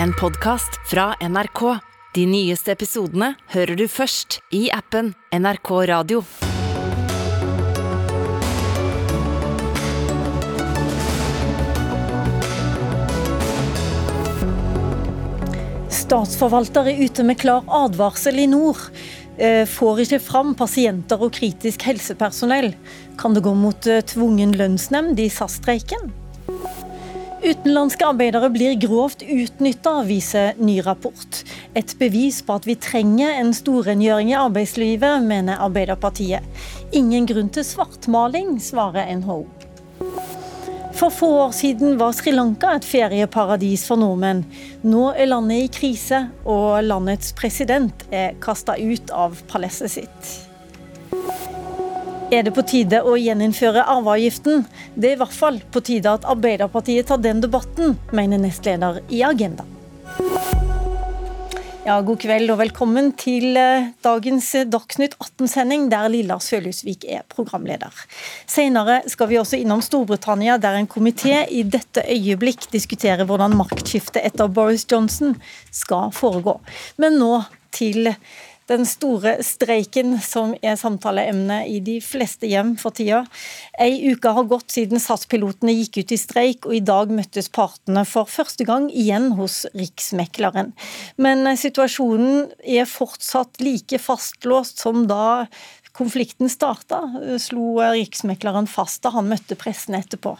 en podkast fra NRK. De nyeste episodene hører du først i appen NRK Radio. Statsforvalter er ute med klar advarsel i nord. Eh, Får ikke fram pasienter og kritisk helsepersonell. Kan det gå mot eh, tvungen lønnsnemnd i SAS-streiken? Utenlandske arbeidere blir grovt utnytta, viser ny rapport. Et bevis på at vi trenger en storrengjøring i arbeidslivet, mener Arbeiderpartiet. Ingen grunn til svartmaling, svarer NHO. For få år siden var Sri Lanka et ferieparadis for nordmenn. Nå er landet i krise, og landets president er kasta ut av palasset sitt. Er det på tide å gjeninnføre arveavgiften? Det er i hvert fall på tide at Arbeiderpartiet tar den debatten, mener nestleder i Agenda. Ja, God kveld og velkommen til eh, dagens Dagsnytt 18-sending, der Lilla Sølhusvik er programleder. Senere skal vi også innom Storbritannia, der en komité i dette øyeblikk diskuterer hvordan maktskiftet etter Boris Johnson skal foregå. Men nå til den store streiken som er samtaleemne i de fleste hjem for tida. Ei uke har gått siden SAS-pilotene gikk ut i streik, og i dag møttes partene for første gang igjen hos Riksmekleren. Men situasjonen er fortsatt like fastlåst som da konflikten starta, slo Riksmekleren fast da han møtte pressen etterpå.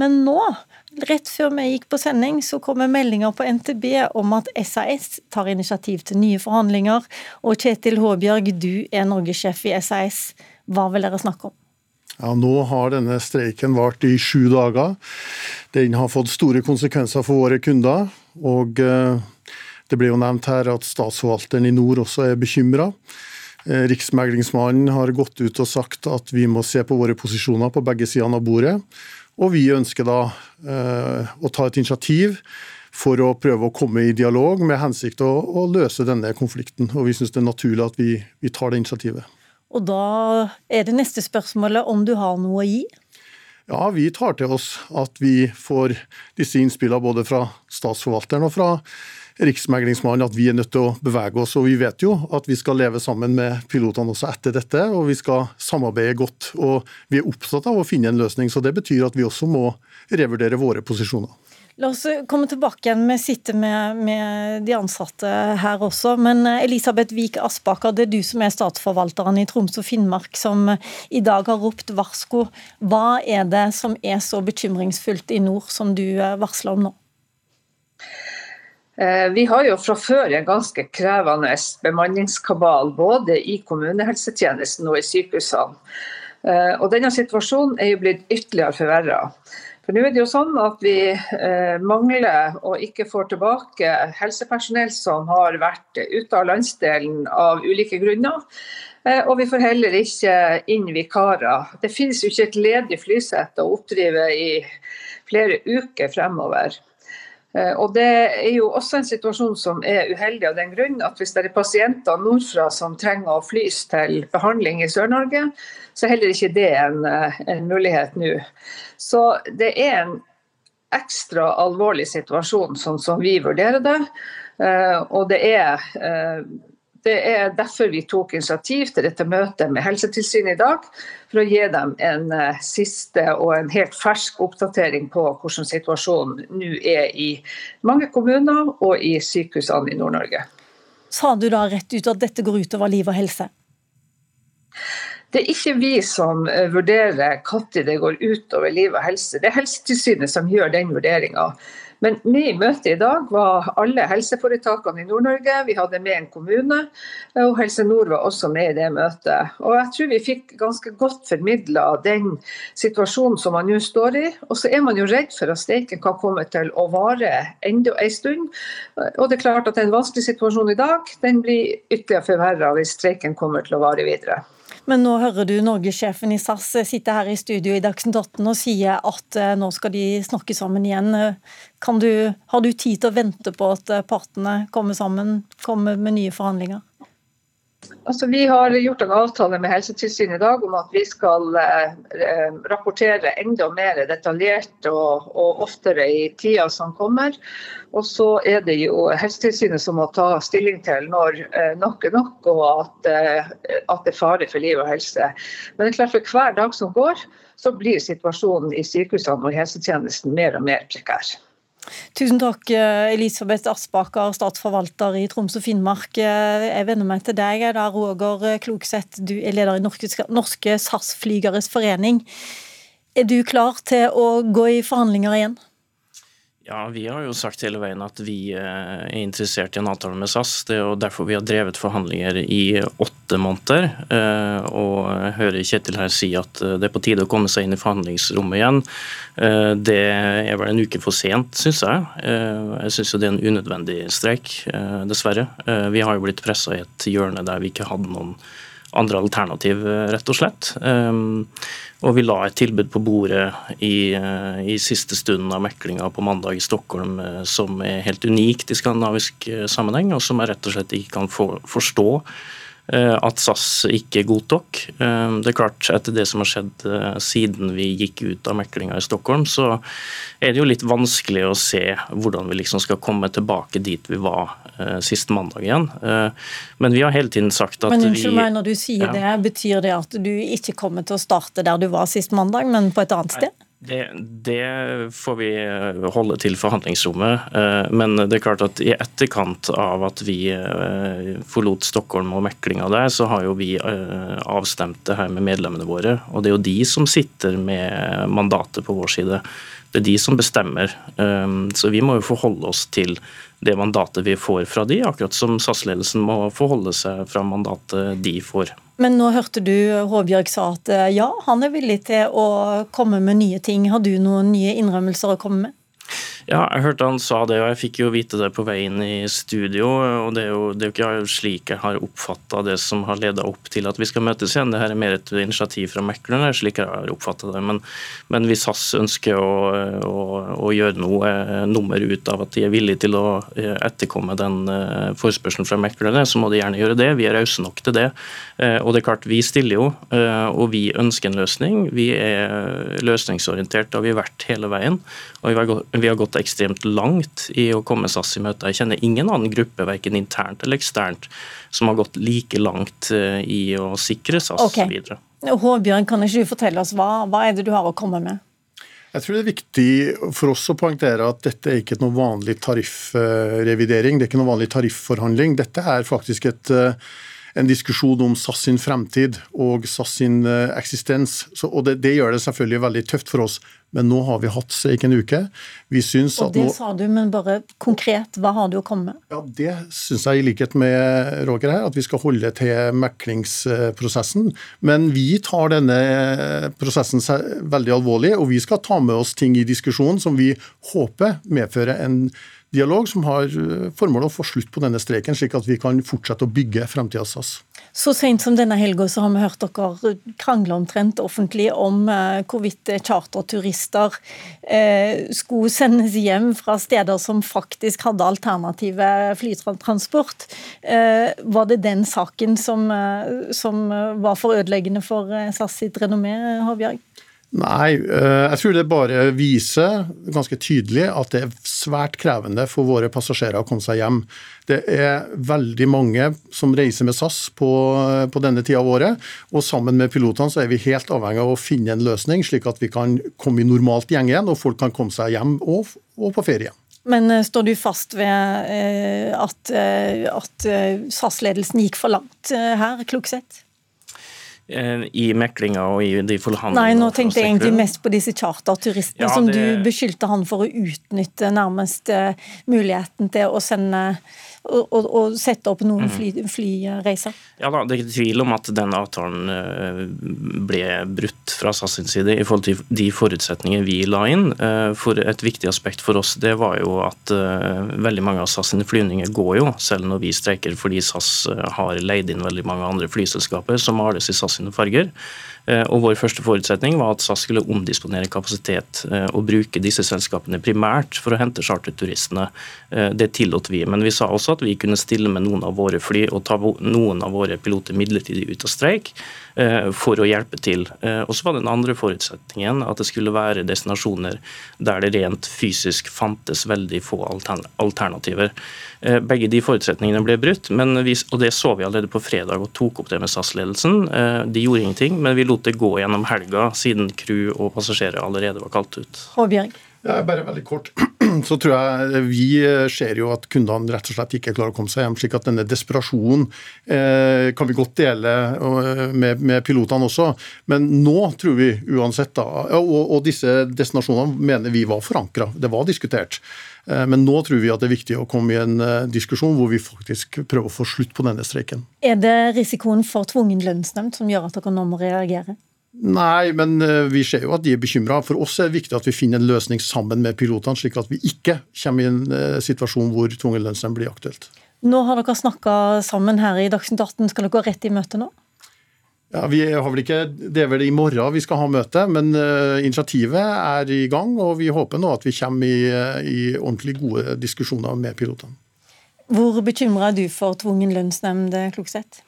Men nå Rett før vi gikk på sending, så kommer meldinger på NTB om at SAS tar initiativ til nye forhandlinger. Og Kjetil Håbjørg, du er norgessjef i SAS. Hva vil dere snakke om? Ja, Nå har denne streiken vart i sju dager. Den har fått store konsekvenser for våre kunder. Og eh, det ble jo nevnt her at statsforvalteren i nord også er bekymra. Eh, Riksmeglingsmannen har gått ut og sagt at vi må se på våre posisjoner på begge sidene av bordet. Og vi ønsker da eh, å ta et initiativ for å prøve å komme i dialog med hensikt å, å løse denne konflikten. Og vi syns det er naturlig at vi, vi, tar det initiativet. Og da er det neste spørsmålet om du har noe å gi? Ja, vi tar til oss at vi får disse innspillene både fra statsforvalteren og fra riksmeglingsmannen at vi er nødt til å bevege oss. Og vi vet jo at vi skal leve sammen med pilotene også etter dette, og vi skal samarbeide godt. Og vi er opptatt av å finne en løsning, så det betyr at vi også må revurdere våre posisjoner. La oss komme tilbake igjen. Vi sitter med, med, de ansatte her også. Men eh, Elisabeth Vik Aspaker, det er du som er statsforvalteren i Troms og Finnmark som i dag har ropt varsko. Hva er det som er så bekymringsfullt i nord som du eh, varsler om nå? Eh, vi har jo fra før en ganske krevende bemanningskabal både i kommunehelsetjenesten og i sykehusene. Eh, og denne situasjonen er jo blitt ytterligere forverra. For nå er det jo sånn at vi eh, mangler og ikke får tilbake helsepersonell som har vært ute av landsdelen av ulike grunner. Og vi får heller ikke inn vikarer. Det finnes jo ikke et ledig flysett å oppdrive i flere uker fremover. Eh, og Det er jo også en situasjon som er uheldig av den grunn at hvis det er pasienter nordfra som trenger å flys til behandling i Sør-Norge, så er heller ikke det en, eh, en mulighet nå. Så det er en ekstra alvorlig situasjon, sånn som vi vurderer det. Eh, og det er det er derfor vi tok initiativ til dette møtet med Helsetilsynet i dag, for å gi dem en uh, siste og en helt fersk oppdatering på hvordan situasjonen nå er i mange kommuner og i sykehusene i Nord-Norge. Sa du da rett ut at dette går utover liv og helse? Det er ikke vi som uh, vurderer når det går utover liv og helse. Det er Helsetilsynet som gjør den vurderinga. Men med i møtet i dag var alle helseforetakene i Nord-Norge. Vi hadde med en kommune, og Helse Nord var også med i det møtet. Og jeg tror vi fikk ganske godt formidla den situasjonen som man nå står i. Og så er man jo redd for at streiken kan komme til å vare enda en stund. Og det er klart at en vanskelig situasjon i dag, den blir ytterligere forverra hvis streiken kommer til å vare videre. Men nå hører du norgessjefen i SAS sitte her i studio i Dagsnytt 18 og sier at eh, nå skal de snakke sammen igjen. Du, har du tid til å vente på at eh, partene kommer sammen, kommer med nye forhandlinger? Altså, vi har gjort en avtale med Helsetilsynet i dag om at vi skal eh, rapportere enda mer detaljert og, og, oftere i tida som kommer. Og så er det jo Helsetilsynet som må ta stilling til når eh, nok er nok, og at, eh, at det er fare for liv og helse. Men det er klart for hver dag som går, så blir situasjonen i sykehusene og helsetjenesten mer og mer prekær. Tusen takk, eh, Elisabeth Aspaker, statsforvalter i Troms og Finnmark. Eh, jeg vender meg til deg, da, Roger Klokseth. Du er leder i Norske, Norske SAS-flygeres forening. Er du klar til å gå i forhandlinger igjen? Ja, Vi har jo sagt hele veien at vi eh, er interessert i en avtale med SAS. Det er jo derfor vi har drevet forhandlinger i åtte måneder. Eh, og jeg hører Kjetil her si at eh, det er på tide å komme seg inn i forhandlingsrommet igjen. Det er vel en uke for sent, syns jeg. Jeg syns det er en unødvendig streik, dessverre. Vi har jo blitt pressa i et hjørne der vi ikke hadde noen andre alternativ, rett og slett. Og vi la et tilbud på bordet i, eh, i siste stunden av meklinga på mandag i Stockholm eh, som er helt unikt i skandinavisk eh, sammenheng, og som jeg rett og slett ikke kan for, forstå Eh, at SAS ikke godtok. Eh, det er klart, etter det som har skjedd eh, siden vi gikk ut av meklinga i Stockholm, så er det jo litt vanskelig å se hvordan vi liksom skal komme tilbake dit vi var sist mandag igjen. Men vi har hele tiden sagt at vi Men unnskyld meg, når du sier ja. det, betyr det at du ikke kommer til å starte der du var sist mandag, men på et annet sted? Det, det, får vi eh, holde til forhandlingsrommet. Eh, men det er klart at i etterkant av at vi eh, forlot Stockholm og meklinga der, så har jo vi avstemt det her med medlemmene våre. Og det er jo de som sitter med mandatet på vår side. Det er de som bestemmer. Så vi må jo forholde oss til det mandatet vi får fra de, akkurat som SAS-ledelsen må forholde seg fra mandatet de får. Men nå hørte du Håbjørg sa at eh, ja, han er villig til å komme med nye ting. Har du noen nye innrømmelser å komme med? Ja, jeg hørte han sa det, og jeg fikk jo vite det på vei inn i studio. og Det er jo, det er jo ikke slik jeg har oppfatta det som har leda opp til at vi skal møtes igjen. Det her er mer et initiativ fra meklerne, slik jeg har oppfatta det. Men, men, hvis SAS ønsker å, å, å, gjøre noe eh, nummer ut av at de er villige til å eh, etterkomme den eh, forespørselen fra meklerne, så må de gjerne gjøre det. Vi er rause nok til det. Og det er klart, vi stiller jo, og vi ønsker en løsning. Vi er løsningsorientert, har vi vært hele veien. Og vi har gått, har gått ekstremt langt i å komme SAS i møte. Jeg kjenner ingen annen gruppe, verken internt eller eksternt, som har gått like langt eh, i å sikre SAS okay. videre. Håbjørn, kan ikke du fortelle oss hva, hva er det du har å komme med? Jeg tror det er viktig for oss å poengtere at dette er ikke noe vanlig tariffrevidering. Det er ikke noe vanlig tarifforhandling. Dette er faktisk et, eh, en diskusjon om SAS sin fremtid og SAS sin eh, eksistens. Så, og det, det, gjør det selvfølgelig veldig tøft for oss. Men nå har vi hatt streik en uke. Vi syns og det nå... sa du, men bare konkret, hva har du å komme med? Ja, Det syns jeg, i likhet med Roger her, at vi skal holde til meklingsprosessen. Men vi tar denne prosessen veldig alvorlig, og vi skal ta med oss ting i diskusjonen som vi håper medfører en dialog som har formål å få slutt på denne streiken, slik at vi kan fortsette å bygge fremtidas SAS. Så sent som denne helga har vi hørt dere krangle omtrent offentlig om eh, hvorvidt charterturister eh, skulle sendes hjem fra steder som faktisk hadde alternative flytransport. Eh, var det den saken som, som var for ødeleggende for SAS sitt renommé, Håvjørg? Nei, eh, jeg tror det bare viser ganske tydelig at det er svært krevende for våre passasjerer å komme seg hjem. Det er veldig mange som reiser med SAS på, på denne tida av året, og sammen med pilotene så er vi helt avhengig av å finne en løsning, slik at vi kan komme i normalt gjeng igjen, og folk kan komme seg hjem og, og på ferie. Men eh, står du fast ved eh, at, at SAS-ledelsen gikk for langt her, klokt Eh, i meklinga og i de forhandlingene. Nei, nå tenkte jeg egentlig mest på disse charterturistene ja, som det... du beskyldte han for å utnytte nærmest uh, muligheten til å sende og sette opp noen fly, flyreiser? Ja da, Det er ikke tvil om at den avtalen eh, ble brutt fra SAS sin side i forhold til de forutsetninger vi la inn. Eh, for Et viktig aspekt for oss det var jo at eh, veldig mange av SAS sine flyvninger går jo, selv når vi streiker, fordi SAS har leid inn veldig mange andre flyselskaper som males i SAS sine farger. Og Vår første forutsetning var at SAS skulle omdisponere kapasitet og bruke disse selskapene primært for å hente charterturistene. Det tillot vi. Men vi sa også at vi kunne stille med noen av våre fly og ta noen av våre piloter midlertidig ut av streik for å hjelpe til. Og så var den andre forutsetningen at det skulle være destinasjoner der det rent fysisk fantes veldig få alternativer. Eh, begge de forutsetningene ble brutt, vi, og det så vi allerede på fredag og tok opp det med SAS-ledelsen. Eh, de gjorde ingenting, men vi lot det gå gjennom helga siden crew og passasjerer allerede var kalt ut. Håbjerg. Ja, bare veldig kort. Så tror jeg Vi ser jo at kundene rett og slett ikke klarer å komme seg hjem. slik at denne desperasjonen eh, kan vi godt dele eh, med, med, pilotene også. Men nå tror vi uansett, da, og, og disse destinasjonene mener vi var forankra. Det var diskutert. Eh, men nå tror vi at det er viktig å komme i en eh, diskusjon hvor vi faktisk prøver å få slutt på denne streiken. Er det risikoen for tvungen lønnsnemnd som gjør at dere nå må reagere? Nei, men eh, vi ser jo at de er bekymra. For oss er det viktig at vi finner en løsning sammen med pilotene, slik at vi ikke kommer i en situasjon hvor tvungen lønnsnemnd blir aktuelt. Nå har dere snakka sammen her i Dagsnytt 18. Skal dere gå rett i møte nå? Ja, vi har vel ikke, Det er vel i morgen vi skal ha møte, men uh, initiativet er i gang. Og vi håper nå at vi kommer i, i ordentlig gode diskusjoner med pilotene. Hvor bekymra er du for tvungen lønnsnemnd, Klokseth?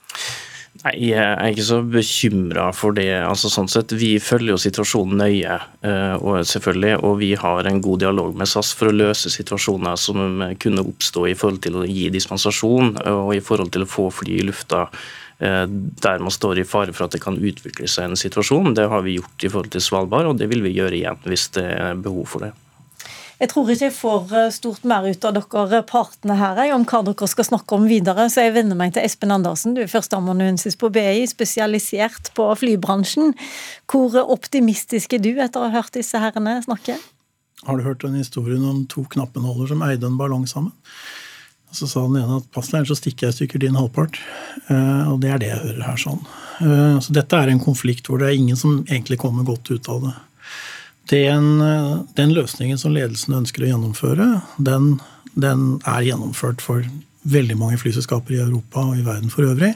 Nei, Jeg er ikke så bekymra for det. altså sånn sett, Vi følger jo situasjonen nøye, eh, og selvfølgelig, og vi har en god dialog med SAS for å løse situasjoner som kunne oppstå i forhold til å gi dispensasjon og i forhold til å få fly i lufta Eh, der man står i fare for at det kan utvikle seg en situasjon. Det har vi gjort i forhold til Svalbard, og det vil vi gjøre igjen hvis det er behov for det. Jeg tror ikke jeg får eh, stort mer ut av dere partene her om hva dere skal snakke om videre, så jeg vender meg til Espen Andersen. Du er førsteamanuensis på BI, spesialisert på flybransjen. Hvor optimistisk er du etter å ha hørt disse herrene snakke? Har du hørt den historien om to knappenholder som eide en ballong sammen? Så sa den ene at pass deg, så stikker jeg i stykker din halvpart. Uh, og det er det jeg hører her. sånn. Uh, så dette er en konflikt hvor det er ingen som egentlig kommer godt ut av det. Den, den løsningen som ledelsen ønsker å gjennomføre, den, den, er gjennomført for veldig mange flyselskaper i Europa og i verden for øvrig,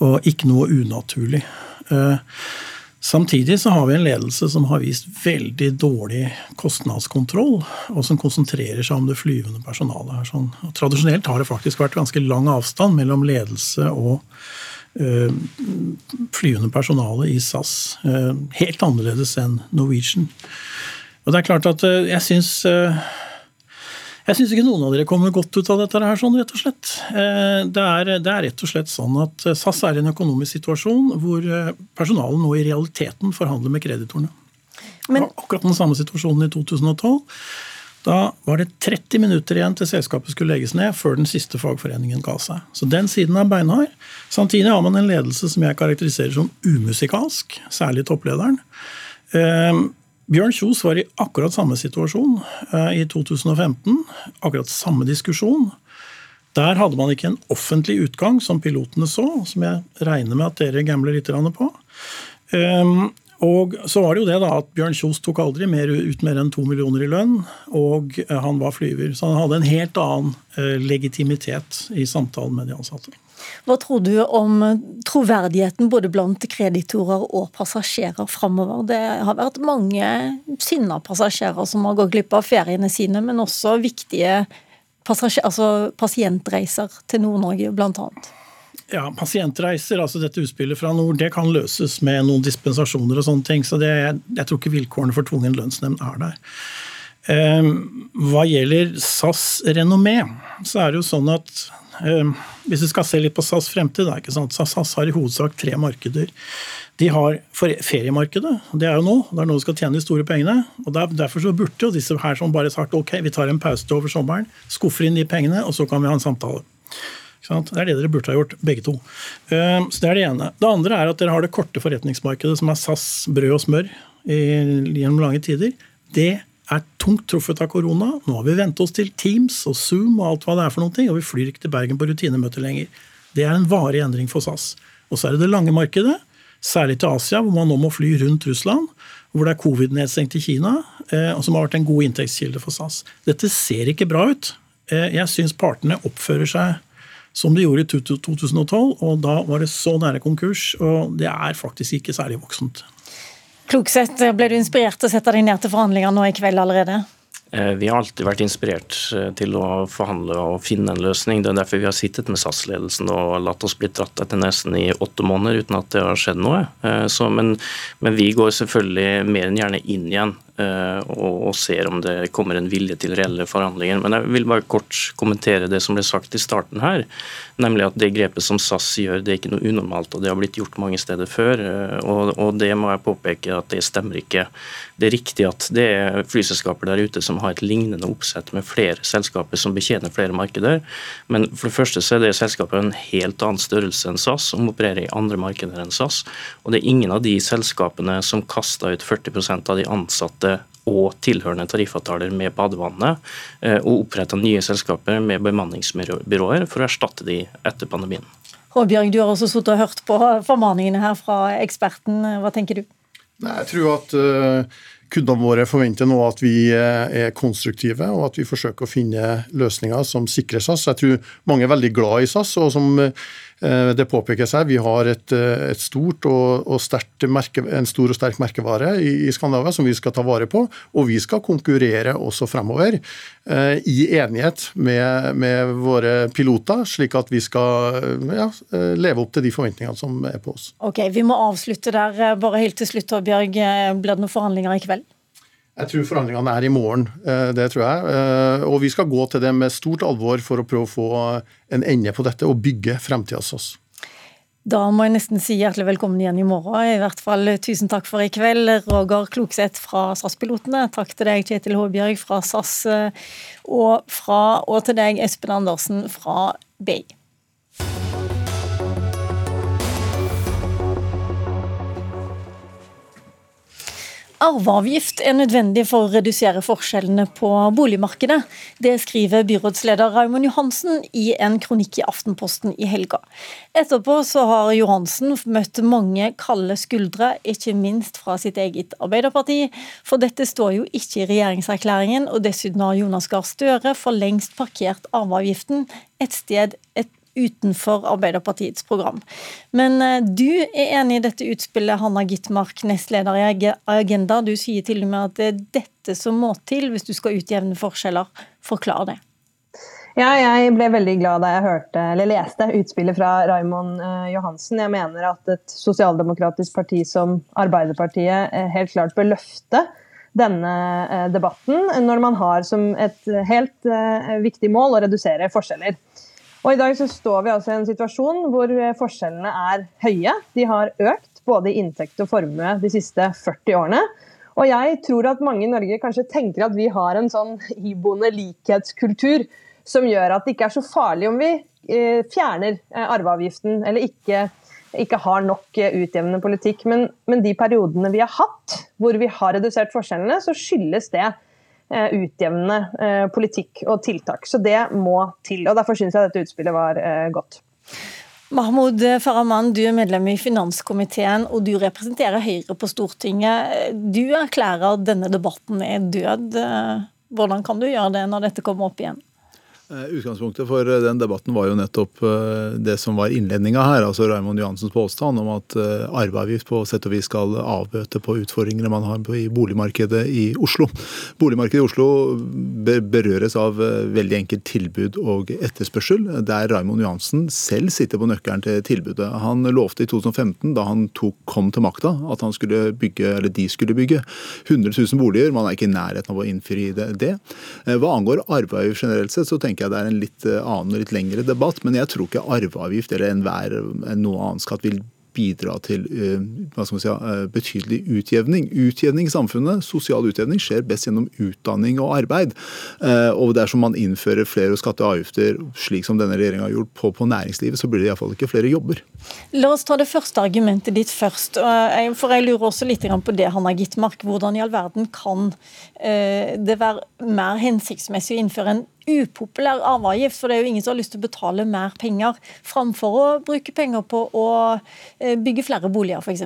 og ikke noe unaturlig. Uh, Samtidig så har vi en ledelse som har vist veldig dårlig kostnadskontroll, og som konsentrerer seg om det flyvende personalet. her. Sånn. Tradisjonelt har det faktisk vært ganske lang avstand mellom ledelse og flyvende personale i SAS. Øh, helt annerledes enn Norwegian. Og det er klart at øh, jeg syns jeg syns ikke noen av dere kommer godt ut av dette her, sånn, rett og slett. Eh, det er, det er, rett og slett sånn at eh, SAS er i en økonomisk situasjon hvor eh, personalet nå i realiteten forhandler med kreditorene. Men, akkurat den samme situasjonen i 2012. Da var det 30 minutter igjen til selskapet skulle legges ned, før den siste fagforeningen ga seg. Så den siden er beinhard. Samtidig har man en ledelse som jeg karakteriserer som umusikalsk, særlig topplederen. Bjørn Kjos var i akkurat samme situasjon eh, i 2015. Akkurat samme diskusjon. Der hadde man ikke en offentlig utgang, som pilotene så, som jeg regner med at dere gambler litt på. Ehm, og så var det jo det da at Bjørn Kjos tok aldri mer, ut mer enn to millioner i lønn, og eh, han var flyver. Så han hadde en helt annen eh, legitimitet i samtalen med de ansatte. Hva tror du om troverdigheten både blant kreditorer og passasjerer framover? Det har vært mange sinna passasjerer som har gått glipp av feriene sine, men også viktige altså pasientreiser til Nord-Norge, bl.a. Ja, Pasientreiser, altså dette utspillet fra nord, det kan løses med noen dispensasjoner og sånne ting. Så det, jeg tror ikke vilkårene for tvungen lønnsnemnd er der. Ehm, hva gjelder SAS renommé, så er det jo sånn at Ehm, hvis vi skal se litt på SAS fremtid, da, ikke sant? SAS har i hovedsak tre markeder. De har feriemarkedet, det er jo nå. Det er nå du skal tjene de store pengene. og Derfor så burde jo disse her som bare sagt ok, vi tar en pause over sommeren, skuffer inn de pengene, og så kan vi ha en samtale. Det er det dere burde ha gjort, begge to. Ehm, så Det er det ene. Det andre er at dere har det korte forretningsmarkedet, som er SAS brød og smør gjennom lange tider. Det er tungt truffet av korona. Nå har vi vent oss til Teams og Zoom og alt hva det er for noe, og vi flyr ikke til Bergen på rutinemøte lenger. Det er en varig endring for SAS. Og så er det det lange markedet, særlig til Asia, hvor man nå må fly rundt Russland. Hvor det er covid-nedstengt i Kina, eh, og som har vært en god inntektskilde for SAS. Dette ser ikke bra ut. Eh, jeg syns partene oppfører seg som de gjorde i 2012. Og da var det så nære konkurs, og det er faktisk ikke særlig voksent. Kloksett, ble du inspirert til å sette deg ned til forhandlinger nå i kveld allerede? Eh, vi har alltid vært inspirert eh, til å forhandle og finne en løsning. Det er derfor vi har sittet med SAS-ledelsen og latt oss bli dratt etter nesen i åtte måneder uten at det har skjedd noe. Eh, så, men, men, vi går selvfølgelig mer enn gjerne inn igjen og, og, ser om det kommer en vilje til reelle forhandlinger. Men jeg vil bare kort kommentere det som ble sagt i starten her. Nemlig at det grepet som SAS gjør, det er ikke noe unormalt, og det har blitt gjort mange steder før. Og, og det må jeg påpeke at det stemmer ikke. Det er riktig at det er flyselskaper der ute som har et lignende oppsett med flere selskaper som betjener flere markeder. Men for det første så er det selskapet en helt annen størrelse enn SAS, som opererer i andre markeder enn SAS. Og det er ingen av de selskapene som kasta ut 40% av de ansatte og tilhørende tariffavtaler med badevannet, eh, og oppretta nye selskaper med bemanningsbyråer for å erstatte de etter pandemien. Håbjørg, du har også sittet og hørt på formaningene her fra eksperten. Hva tenker du? Nei, jeg tror at uh, Kundene våre forventer nå at vi eh, er konstruktive og at vi forsøker å finne løsninger som sikrer SAS. Jeg tror mange er veldig glad i SAS. og som eh, det påpekes her, Vi har et, eh, et stort og, og merke, en stor og sterk merkevare i, i, Skandinavia som vi skal ta vare på. Og vi skal konkurrere også fremover i enighet med, med, våre piloter, slik at vi skal ja, leve opp til de forventningene som er på oss. Ok, Vi må avslutte der. Bare helt til slutt, Bjørg. Blir det noen forhandlinger i kveld? Jeg tror forhandlingene er i morgen, eh, det tror jeg. Eh, og vi skal gå til det med stort alvor for å prøve å få en ende på dette og bygge fremtida oss. Da må jeg nesten si hjertelig velkommen igjen i morgen. I hvert fall tusen takk for i kveld, Roger Klokseth fra SAS-pilotene. Takk til deg, Kjetil Håbjørg fra SAS, eh, og, fra, og til deg, Espen Andersen fra BI. Arveavgift er nødvendig for å redusere forskjellene på boligmarkedet. Det skriver byrådsleder Raymond Johansen i en kronikk i Aftenposten i helga. Etterpå så har Johansen møtt mange kalde skuldre, ikke minst fra sitt eget Arbeiderparti. For dette står jo ikke i regjeringserklæringen, og dessuten har Jonas Gahr Støre for lengst parkert arveavgiften et sted et utenfor Arbeiderpartiets program. Men eh, du er enig i dette utspillet, Hanna Gitmark, nestleder i Agenda. Du sier til og med at det er dette som må til hvis du skal utjevne forskjeller. Forklar det. Ja, jeg ble veldig glad da jeg hørte, leste utspillet fra Raymond eh, Johansen. Jeg mener at et sosialdemokratisk parti som Arbeiderpartiet eh, helt klart bør løfte denne debatten når man har som et helt viktig mål å redusere forskjeller. Og I dag så står vi altså i en situasjon hvor forskjellene er høye. De har økt både i inntekt og formue de siste 40 årene. Og jeg tror at mange i Norge kanskje tenker at vi har en sånn iboende likhetskultur som gjør at det ikke er så farlig om vi eh, fjerner eh, arveavgiften eller ikke, ikke har nok eh, utjevnende politikk. Men, men de periodene vi har hatt hvor vi har redusert forskjellene, så skyldes det Eh, utjevnende eh, politikk og tiltak. Så det må til. og Derfor syns jeg dette utspillet var eh, godt. Mahmoud Farahman, du er medlem i finanskomiteen og du representerer Høyre på Stortinget. Du erklærer at denne debatten er død. Hvordan kan du gjøre det når dette kommer opp igjen? Eh, utgangspunktet for eh, den debatten var jo nettopp eh, det som var innledninga her. altså Raymond Johansens påstand om at arveavgift på sett og vis skal avbøte på utfordringene man har i boligmarkedet i Oslo. Boligmarkedet i Oslo berøres av veldig enkelt tilbud og etterspørsel, der Raymond Johansen selv sitter på nøkkelen til tilbudet. Han lovte i 2015, da han tok, kom til makta, at han skulle bygge, eller de skulle bygge 100 000 boliger. Man er ikke i nærheten av å innfri det. Hva angår arveavgift generelt sett, så tenker tenker jeg det er en litt eh, annen og litt lengre debatt. Men jeg tror ikke arveavgift eller enhver noe annet skatt vil bidra til eh, hva skal man si, eh, betydelig utjevning. Utjevning i samfunnet, sosial utjevning, skjer best gjennom utdanning og arbeid. Eh, og dersom man innfører flere skatter og avgifter, slik som denne regjeringa har gjort på, på, næringslivet, så blir det iallfall ikke flere jobber. La oss ta det første argumentet ditt først. For jeg lurer også litt på det, Hanna Gitmark. Hvordan i all verden kan det være mer hensiktsmessig å innføre en upopulær arveavgift, for det er jo ingen som har lyst til å betale mer penger, framfor å bruke penger på å eh, bygge flere boliger, f.eks.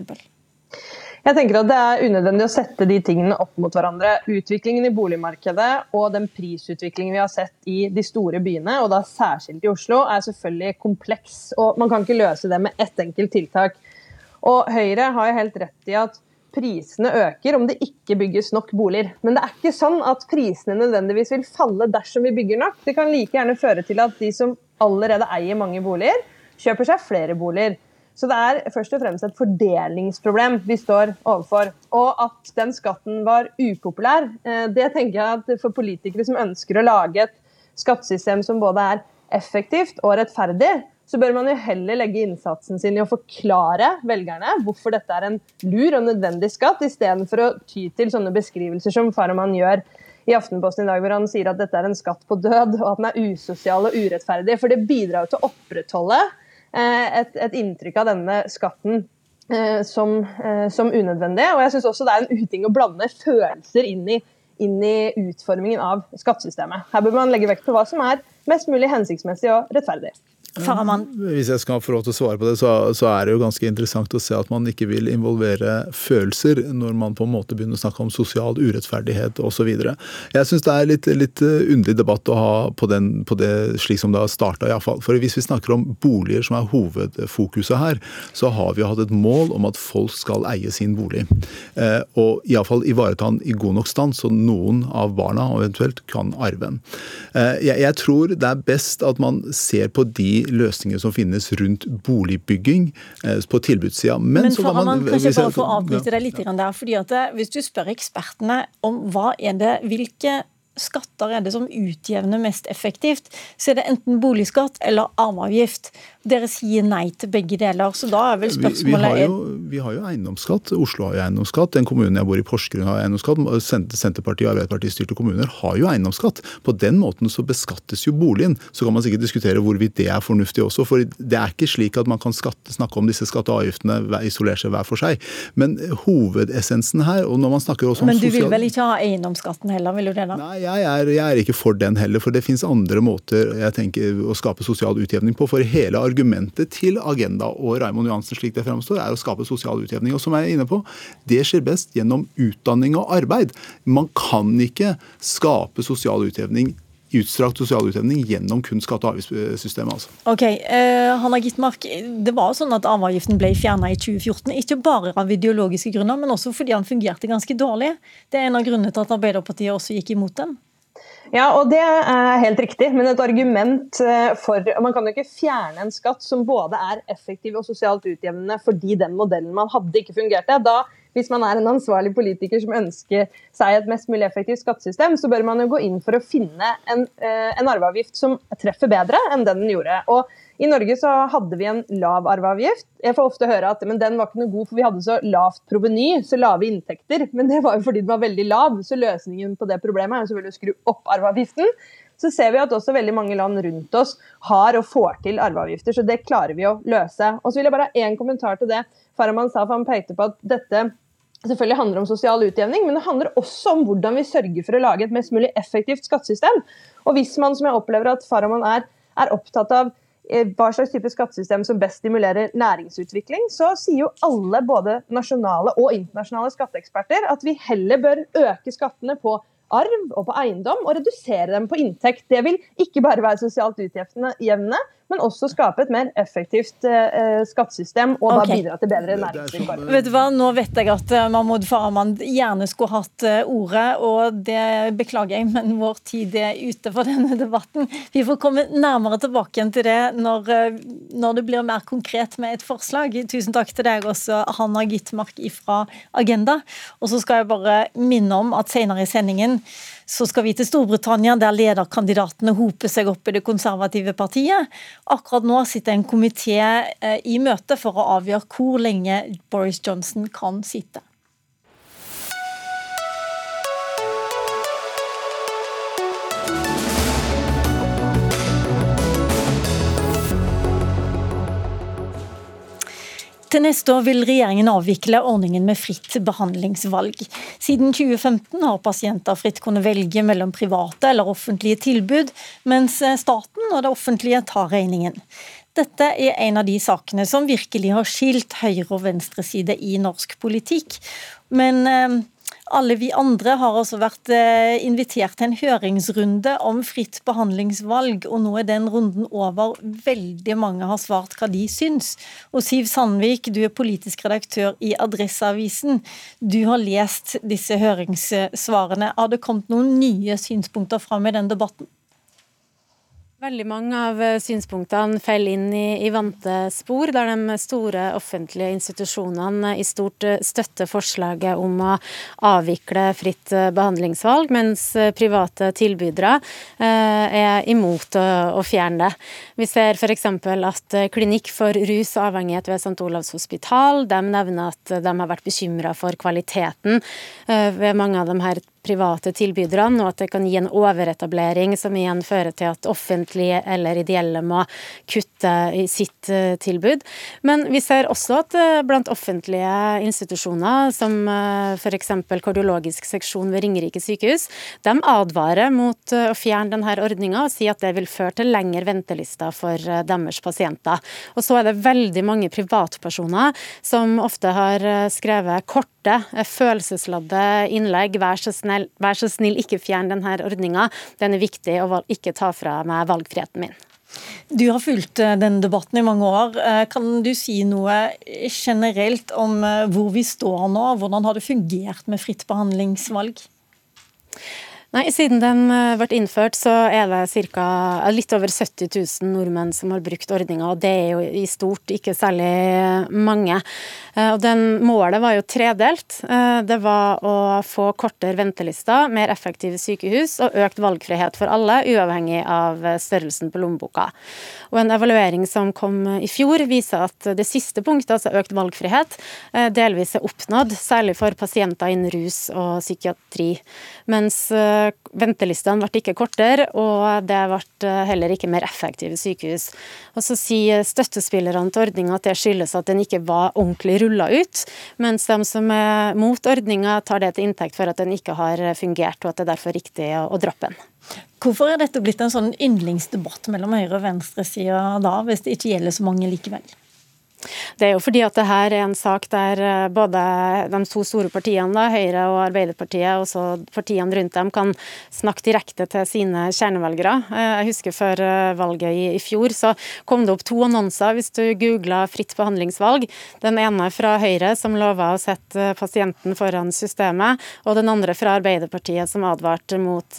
Jeg tenker at Det er unødvendig å sette de tingene opp mot hverandre. Utviklingen i boligmarkedet og den prisutviklingen vi har sett i de store byene, og da særskilt i Oslo, er selvfølgelig kompleks. og Man kan ikke løse det med ett enkelt tiltak. Og Høyre har jo helt rett i at prisene øker om det ikke bygges nok boliger. Men det er ikke sånn at prisene nødvendigvis vil falle dersom vi bygger nok. Det kan like gjerne føre til at de som allerede eier mange boliger, kjøper seg flere boliger. Så det er først og fremst et fordelingsproblem vi står overfor. Og at den skatten var upopulær, eh, det tenker jeg at for politikere som ønsker å lage et skattesystem som både er effektivt og rettferdig, så bør man jo heller legge innsatsen sin i å forklare velgerne hvorfor dette er en lur og nødvendig skatt, istedenfor å ty til sånne beskrivelser som Farahman gjør i Aftenposten i dag, hvor han sier at dette er en skatt på død, og at den er usosial og urettferdig. For det bidrar jo til å opprettholde Eh, et, et inntrykk av denne skatten eh, som, eh, som, unødvendig. Og jeg syns også det er en uting å blande følelser inn i, inn i utformingen av skattesystemet. Her bør man legge vekt på hva som er mest mulig hensiktsmessig og rettferdig. Faraman. Hvis jeg skal få lov til å svare på det, så, så, er det jo ganske interessant å se at man ikke vil involvere følelser når man på en måte begynner å snakke om sosial urettferdighet osv. Jeg syns det er litt, litt eh, underlig debatt å ha på, den, på det slik som det har starta, iallfall. For hvis vi snakker om boliger som er hovedfokuset her, så har vi jo hatt et mål om at folk skal eie sin bolig. Eh, og iallfall ivareta den i god nok stand, så noen av barna eventuelt kan arve den. Eh, jeg, jeg tror det er best at man ser på de løsninger som finnes rundt boligbygging eh, på tilbudssida. Men, Men for, man, kanskje bare få avbryte deg litt der, fordi at eh, Hvis du spør ekspertene om hva er det, hvilke skatter er det som utjevner mest effektivt, så er det enten boligskatt eller arveavgift. Dere sier nei til begge deler, så da er vel spørsmålet vi, vi, har, jo, vi har jo eiendomsskatt. Oslo har jo eiendomsskatt. Den kommunen jeg bor i, Porsgrunn, har eiendomsskatt. Senterpartiet og Arbeiderparti-styrte kommuner har jo eiendomsskatt. På den måten så beskattes jo boligen. Så kan man sikkert diskutere hvorvidt det er fornuftig også. For det er ikke slik at man kan skatte, snakke om disse skatte- og avgiftene isolert seg hver for seg. Men hovedessensen her, og når man snakker også om Men du vil vel ikke ha eiendomsskatten heller, vil du det da? Nei, jeg er, jeg er ikke for den heller. For det finnes andre måter jeg tenker, å skape sosial utjevning på. For hele argumentet til Agenda og Raimond Johansen slik det fremstår, er å skape sosial utjevning. Og som jeg er inne på, det skjer best gjennom utdanning og arbeid. Man kan ikke skape sosial utjevning utstrakt sosial utjevning gjennom kun skatte- og avgiftssystemet. Altså. Ok, eh, Hanna Gittmark, Det var sånn at arveavgiften ble fjerna i 2014, ikke bare av ideologiske grunner, men også fordi den fungerte ganske dårlig. Det er en av grunnene til at Arbeiderpartiet også gikk imot den. Ja, og det er helt riktig. Men et argument eh, for Man kan jo ikke fjerne en skatt som både er effektiv og sosialt utjevnende fordi den modellen man hadde, ikke fungerte. Da, hvis man er en ansvarlig politiker som ønsker seg et mest mulig effektivt skattesystem, så bør man jo gå inn for å finne en, eh, en arveavgift som treffer bedre enn den den gjorde. Og i Norge så hadde vi en lav arveavgift. Jeg får ofte høre at men den var ikke noe god, for vi hadde så lavt proveny, så lave inntekter. Men det var jo fordi den var veldig lav, så løsningen på det problemet er jo selvfølgelig å skru opp arveavgiften. Så ser vi at også veldig mange land rundt oss har og får til arveavgifter, så det klarer vi å løse. Og så vil jeg bare ha én kommentar til det Farahman sa, for han pekte på at dette selvfølgelig handler om sosial utjevning, men det handler også om hvordan vi sørger for å lage et mest mulig effektivt skattesystem. Og hvis man, som jeg opplever at Farahman er, er opptatt av hva slags type skattesystem som best stimulerer næringsutvikling, så sier jo alle, både nasjonale og internasjonale skatteeksperter, at vi heller bør øke skattene på arv og på eiendom og redusere dem på inntekt. Det vil ikke bare være sosialt utjevnende, men også skape et mer effektivt eh, skattesystem og okay. da bidra til bedre næringsvilkår. Vet du hva, Nå vet jeg at uh, Mahmoud Farahman gjerne skulle hatt uh, ordet, og det beklager jeg, men vår tid er ute for denne debatten. Vi får komme nærmere tilbake igjen til det når, når, det blir mer konkret med et forslag. Tusen takk til deg også, Hanna Gitmark fra Agenda. Og så skal jeg bare minne om at senere i sendingen så skal vi til Storbritannia, der lederkandidatene hoper seg opp i det konservative partiet. Akkurat nå sitter en komité eh, i møte for å avgjøre hvor lenge Boris Johnson kan sitte. Til neste år vil regjeringen avvikle ordningen med fritt behandlingsvalg. Siden 2015 har pasienter fritt kunnet velge mellom private eller offentlige tilbud, mens staten og det offentlige tar regningen. Dette er en av de sakene som virkelig har skilt høyre- og venstreside i norsk politikk. Men eh, alle vi andre har også vært eh, invitert til en høringsrunde om fritt behandlingsvalg, og nå er den runden over. Veldig mange har svart hva de syns. Og Siv Sandvik, du er politisk redaktør i Adresseavisen. Du har lest disse høringssvarene. Har det kommet noen nye synspunkter fram i den debatten? Veldig mange av eh, synspunktene faller inn i, i, vante spor, der de store offentlige institusjonene i stort eh, støtter forslaget om å avvikle fritt eh, behandlingsvalg, mens private tilbydere eh, er imot å, å, fjerne det. Vi ser f.eks. at Klinikk for rus og avhengighet ved St. Olavs hospital de nevner at de har vært bekymra for kvaliteten eh, ved mange av de her private tilbyderne, og at det kan gi en overetablering som igjen fører til at offentlige eller ideelle må kutte i sitt eh, tilbud. Men vi ser også at eh, blant offentlige institusjoner, som eh, f.eks. kardiologisk seksjon ved Ringerike sykehus, de advarer mot å fjerne denne ordninga og sier at det vil føre til lengre ventelister for deres pasienter. Og så er det veldig mange privatpersoner som ofte har skrevet korte, følelsesladde innlegg. Vær så snill snill, vær så snill, ikke fjern denne ordninga. Den er viktig, å ikke ta fra meg valgfriheten min. Du har fulgt denne debatten i mange år. Eh, kan du si noe generelt om eh, hvor vi står nå? Hvordan har det fungert med fritt behandlingsvalg? Nei, Siden den eh, ble innført, så er det cirka, litt over 70 000 nordmenn som har brukt ordninga, og det er jo i stort ikke særlig mange. Eh, og den Målet var jo tredelt. Eh, det var å få kortere ventelister, mer effektive sykehus og økt valgfrihet for alle, uavhengig av størrelsen på lommeboka. Og En evaluering som kom i fjor, viser at det siste punktet, altså økt valgfrihet, delvis er oppnådd, særlig for pasienter innen rus og psykiatri. Mens ventelistene ble ikke kortere, og det ble heller ikke mer effektive sykehus. Og Så sier støttespillerne til ordninga at det skyldes at den ikke var ordentlig rulla ut, mens de som er mot ordninga tar det til inntekt for at den ikke har fungert, og at det er derfor riktig å droppe den. Hvorfor er dette blitt en sånn yndlingsdebatt mellom høyre- og venstresida da, hvis det ikke gjelder så mange likevel? Det er jo fordi at det her er en sak der eh, både de to store partiene, da, Høyre og Arbeiderpartiet, og så partiene rundt dem, kan snakke direkte til sine kjernevelgere. Eh, jeg husker før eh, valget i, i fjor, så kom det opp to annonser hvis du googla fritt behandlingsvalg. Den ene fra Høyre, som lova å sette pasienten foran systemet, og den andre fra Arbeiderpartiet, som advarte mot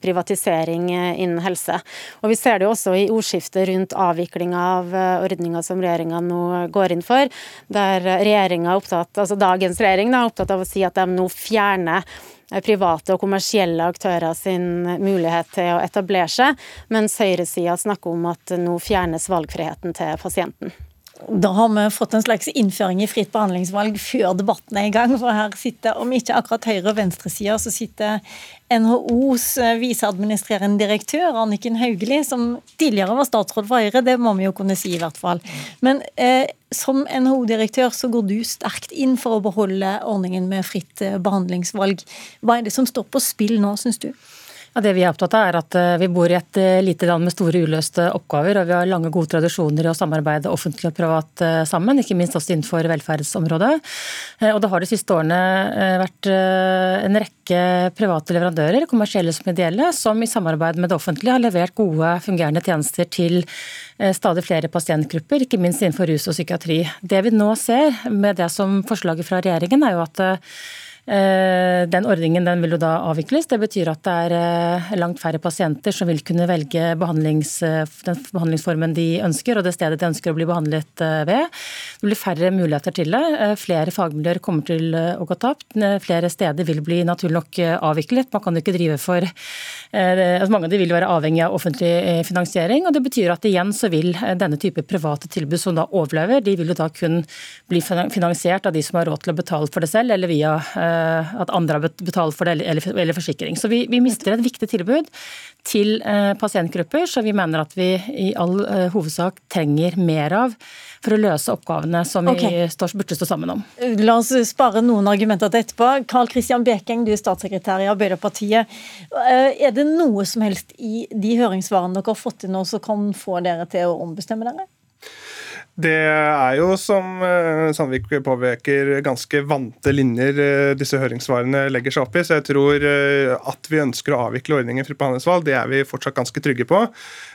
privatisering eh, innen helse. Og Vi ser det jo også i ordskiftet rundt avviklinga av eh, ordninga som regjeringa nå går inn for, der regjeringa er opptatt, altså dagens regjering er opptatt av å si at de nå fjerner eh, private og kommersielle aktører sin mulighet til å etablere seg, mens høyresida snakker om at nå fjernes valgfriheten til pasienten. Da har vi fått en slags innføring i fritt behandlingsvalg før debatten er i gang. For her sitter, om ikke akkurat høyre- og venstresida, så sitter NHOs eh, viseadministrerende direktør Anniken Hauglie, som tidligere var statsråd for Høyre, det må vi jo kunne si i hvert fall. Men eh, som NHO-direktør så går du sterkt inn for å beholde ordningen med fritt eh, behandlingsvalg. Hva er det som står på spill nå, syns du? Ja, det Vi er opptatt av er at eh, vi bor i et eh, lite land med store uløste oppgaver. og Vi har lange, gode tradisjoner i å samarbeide offentlig og privat eh, sammen, ikke minst også innenfor velferdsområdet. Og Det har de siste årene vært en rekke private leverandører, kommersielle som ideelle, som i samarbeid med det offentlige har levert gode, fungerende tjenester til stadig flere pasientgrupper, ikke minst innenfor rus og psykiatri. Det vi nå ser med det som forslaget fra regjeringen, er jo at den ordningen den vil jo da avvikles. Det betyr at det er eh, langt færre pasienter som vil kunne velge behandlings, eh, den behandlingsformen de ønsker, og det stedet de ønsker å bli behandlet ved. Det blir færre muligheter til det. Flere fagmiljøer kommer til å gå tapt. Flere steder vil bli naturlig nok avviklet. Man kan jo ikke drive for altså Mange av de vil være avhengig av offentlig finansiering. og Det betyr at igjen så vil denne type private tilbud som da overlever, de vil jo da kun bli finansiert av de som har råd til å betale for det selv, eller via at andre har betalt for det, eller, eller forsikring. Så vi, vi mister et viktig tilbud til pasientgrupper så vi mener at vi i all hovedsak trenger mer av for å løse oppgavene som okay. vi står, burde stå sammen om. La oss spare noen argumenter til etterpå. Karl Christian Bekeng, du er statssekretær i Arbeiderpartiet. Er det noe som helst i de høringssvarene dere har fått til nå som kan få dere til å ombestemme dere? Det er jo, som eh, Sandvik påpeker, ganske vante linjer eh, disse høringssvarene legger seg opp i. Så jeg tror eh, at vi ønsker å avvikle ordningen fritt behandlingsvalg, det er vi fortsatt ganske trygge på.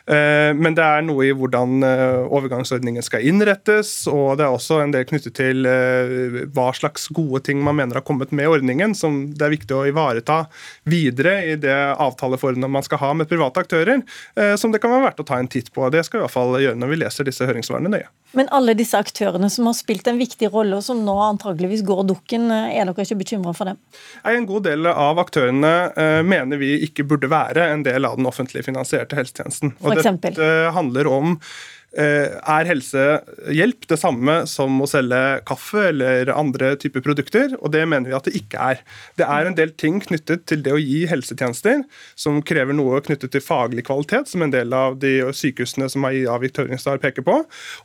Men det er noe i hvordan overgangsordningen skal innrettes, og det er også en del knyttet til hva slags gode ting man mener har kommet med ordningen, som det er viktig å ivareta videre i det avtaleforholdet man skal ha med private aktører, som det kan være verdt å ta en titt på. Det skal vi i hvert fall gjøre når vi leser disse høringssvarene nøye. Men alle disse aktørene som har spilt en viktig rolle, og som nå antageligvis går dukken, er dere ikke bekymra for dem? En god del av aktørene mener vi ikke burde være en del av den offentlig finansierte helsetjenesten. Og for eksempel? Dette handler om er helsehjelp det samme som å selge kaffe eller andre typer produkter? Og det mener vi at det ikke er. Det er en del ting knyttet til det å gi helsetjenester som krever noe knyttet til faglig kvalitet, som en del av de sykehusene som avgitt høringssvar peker på.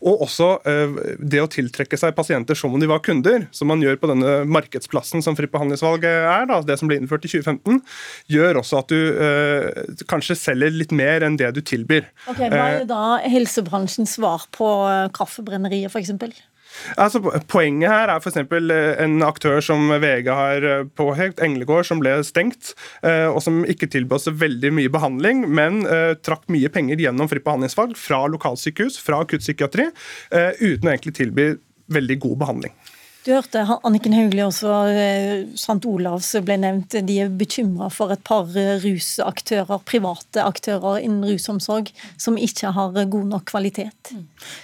Og også eh, det å tiltrekke seg pasienter som om de var kunder, som man gjør på denne markedsplassen som fritt behandlingsvalg er, da, det som ble innført i 2015, gjør også at du eh, kanskje selger litt mer enn det du tilbyr. Ok, Hva er det da helsebransjen svar på eh, kaffebrenneriet, f.eks.? Altså, poenget her er f.eks. Eh, en aktør som VG har eh, påhekt, Englegård, som ble stengt, og som ikke tilbød så veldig mye behandling, men trakk mye penger gjennom fritt behandlingsvalg fra lokalsykehus, fra akuttpsykiatri, uten å egentlig tilby veldig god behandling. Du hørte Anniken Hauglie også, eh, St. Olavs ble nevnt. De er bekymra for et par eh, rusaktører, private aktører innen rusomsorg, som ikke har god nok kvalitet.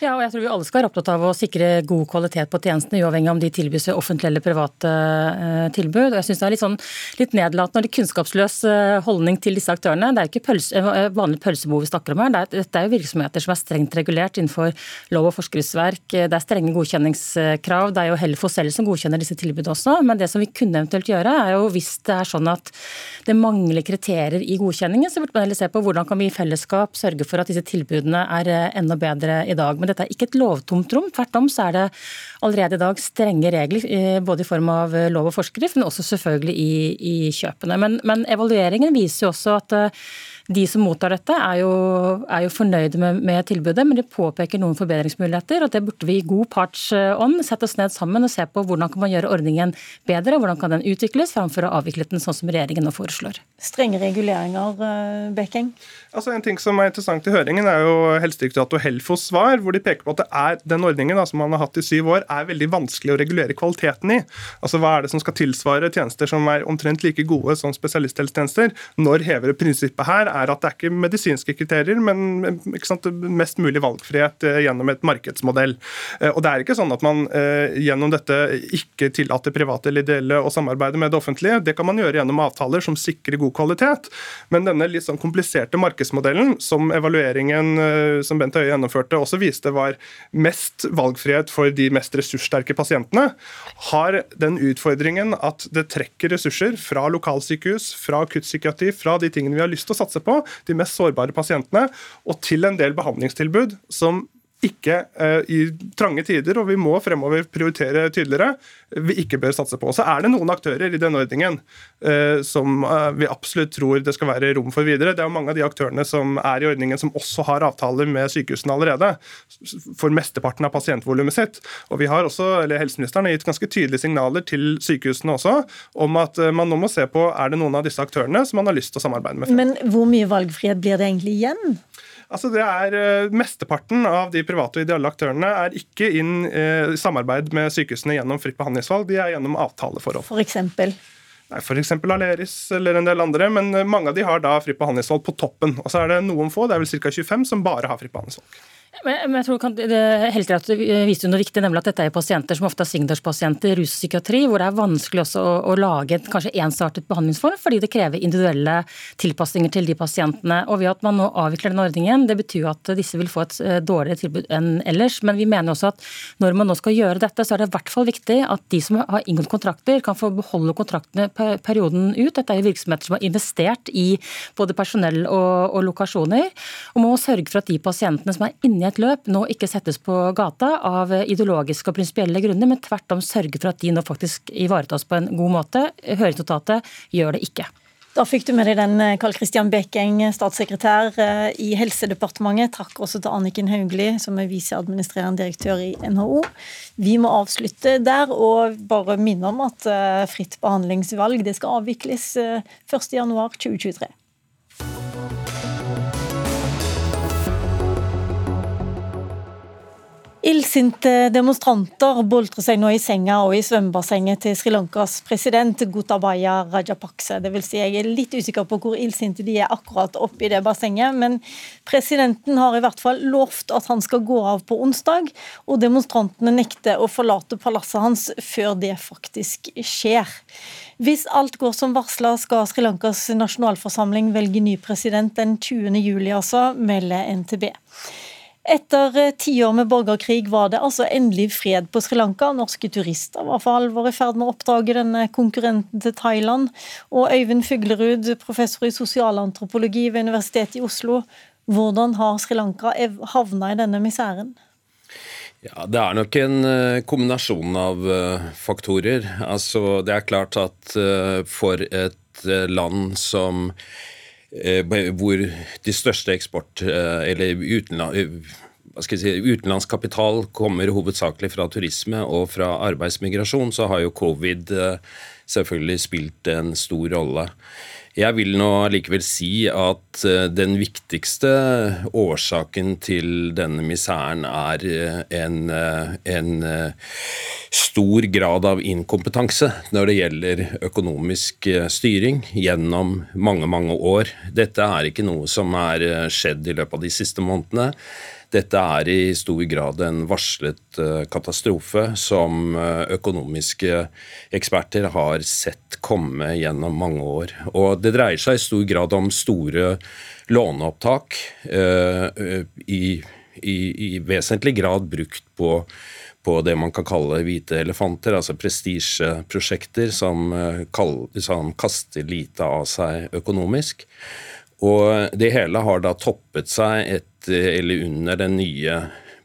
Ja, og jeg tror vi alle skal være opptatt av å sikre god kvalitet på tjenestene, uavhengig om de tilbys offentlige eller private eh, tilbud. Og jeg synes Det er litt, sånn, litt nedlatende og litt kunnskapsløs holdning til disse aktørene. Det er ikke pølse, vanlig pølsebo vi snakker om her. Det er, dette er jo virksomheter som er strengt regulert innenfor lov- og forskriftsverk. Det er strenge godkjenningskrav. Det er jo Helfo selv som godkjenner disse tilbudene også. Men det som vi kunne eventuelt gjøre, er jo hvis det er sånn at det mangler kriterier i godkjenningen, så burde man heller se på hvordan kan vi i fellesskap sørge for at disse tilbudene er eh, enda bedre i dag. Men dette er ikke et lovtomt rom. Tvert om så er det allerede i dag strenge regler, eh, både i form av eh, lov og forskrift, men også selvfølgelig i, i kjøpene. Men, men evalueringen viser jo også at de som mottar dette, er jo, er jo fornøyde med, med, tilbudet, men de påpeker noen forbedringsmuligheter. og Det burde vi i god parts ånd sette oss ned sammen og se på hvordan kan man gjøre ordningen bedre, hvordan kan den utvikles, framfor å avvikle den sånn som regjeringen nå foreslår. Strenge reguleringer, eh, Bekking? Altså En ting som er interessant i høringen, er jo Helsedirektoratet og Helfos svar, hvor de peker på at det er den ordningen da, som man har hatt i syv år, er veldig vanskelig å regulere kvaliteten i. Altså Hva er det som skal tilsvare tjenester som er omtrent like gode som spesialisthelsetjenester? Når hever prinsippet her er at det er ikke medisinske kriterier, men sant, mest mulig valgfrihet eh, gjennom et markedsmodell. Eh, og Det er ikke sånn at man eh, gjennom dette ikke tillater private eller ideelle å samarbeide med det offentlige. Det kan man gjøre gjennom avtaler som sikrer god kvalitet. Men denne litt sånn kompliserte markedsmodellen, som evalueringen som Bent Høie gjennomførte, også viste var mest valgfrihet for de mest ressurssterke pasientene, har den utfordringen at det trekker ressurser fra lokalsykehus, fra akuttpsykiatri, fra de tingene vi har lyst til å satse på, de mest sårbare pasientene, og til en del behandlingstilbud som ikke eh, i trange tider, og vi må fremover prioritere tydeligere, vi ikke bør satse på. Så er det noen aktører i denne ordningen eh, som eh, vi absolutt tror det skal være rom for videre. Det er jo mange av de aktørene som er i ordningen som også har avtaler med sykehusene allerede, for mesteparten av pasientvolumet sitt. Og vi har også, eller Helseministeren har gitt ganske tydelige signaler til sykehusene også om at man nå må se på er det noen av disse aktørene som man har lyst til å samarbeide med. Men hvor mye valgfrihet blir det egentlig igjen? Altså det er uh, Mesteparten av de private og ideelle aktørene er ikke inn i samarbeid med sykehusene gjennom fritt behandlingsvalg, de er gjennom avtaleforhold. For eksempel? Nei, F.eks. Aleris eller en del andre, men eh, mange av de har da fritt behandlingsvalg på toppen. Og så er det noen få, det er vel ca. 25, som bare har fritt behandlingsvalg. Men jeg tror det Helsedirektoratet viste noe viktig, nemlig at dette er pasienter som ofte er svingdørspasienter, ruspsykiatri, hvor det er vanskelig også å, å lage et kanskje ensartet behandlingsform, fordi det krever individuelle tilpasninger til de pasientene. Og ved at man nå avvikler den ordningen, det betyr at disse vil få et eh, dårligere tilbud enn ellers. Men vi mener også at når man nå skal gjøre dette, så er det i hvert fall viktig at de som har inngått kontrakter, kan få beholde kontraktene perioden ut. Dette er jo virksomheter som har investert i både personell og, og lokasjoner. Og man må sørge for at de pasientene som er inne i et løp nå ikke settes på gata av ideologiske og prinsipielle grunner, men tvert om sørge for at de nå faktisk ivaretas på en god måte. Høringsnotatet gjør det ikke. Da fikk du med deg den, eh, Karl Kristian Bekeng, statssekretær eh, i Helsedepartementet. Takk også til Anniken Hauglie, som er viseadministrerende direktør i NHO. Vi må avslutte der, og bare minne om at eh, fritt behandlingsvalg det skal avvikles 1.1.2023. Illsinte demonstranter boltrer seg nå i senga og i svømmebassenget til Sri Lankas president Gotabaya Rajapakse. Det vil si, jeg er litt usikker på hvor illsinte de er akkurat oppi det bassenget, men presidenten har i hvert fall lovt at han skal gå av på onsdag, og demonstrantene nekter å forlate palasset hans før det faktisk skjer. Hvis alt går som varsla, skal Sri Lankas nasjonalforsamling velge ny president den 20. juli, altså, melder NTB. Etter eh, tiår med borgerkrig var det altså endelig fred på Sri Lanka. Norske turister var for alvor i ferd med å oppdage denne konkurrenten til Thailand. Og Øyvind Fuglerud, professor i sosialantropologi ved Universitetet i Oslo. Hvordan har Sri Lanka havna i denne miseren? Ja, Det er nok en eh, kombinasjon av eh, faktorer. Altså, Det er klart at for et land som hvor de største eksport- eller eller si, utenlandskapital kommer hovedsakelig fra turisme og fra arbeidsmigrasjon, så har jo covid eh, selvfølgelig spilt en stor rolle. Jeg vil nå likevel si at eh, den viktigste årsaken til denne miseren er eh, en, eh, en, stor grad av inkompetanse når det gjelder økonomisk styring gjennom mange, mange år. Dette er ikke noe som er skjedd i løpet av de siste månedene. Dette er i stor grad en varslet eh, katastrofe som eh, økonomiske eksperter har sett komme gjennom mange år. Og det dreier seg i stor grad om store låneopptak, eh, i, i, i vesentlig grad brukt på på det man kan kalle hvite elefanter, altså prestisjeprosjekter som, som kaster lite av seg økonomisk. Og det hele har da toppet seg eller under den nye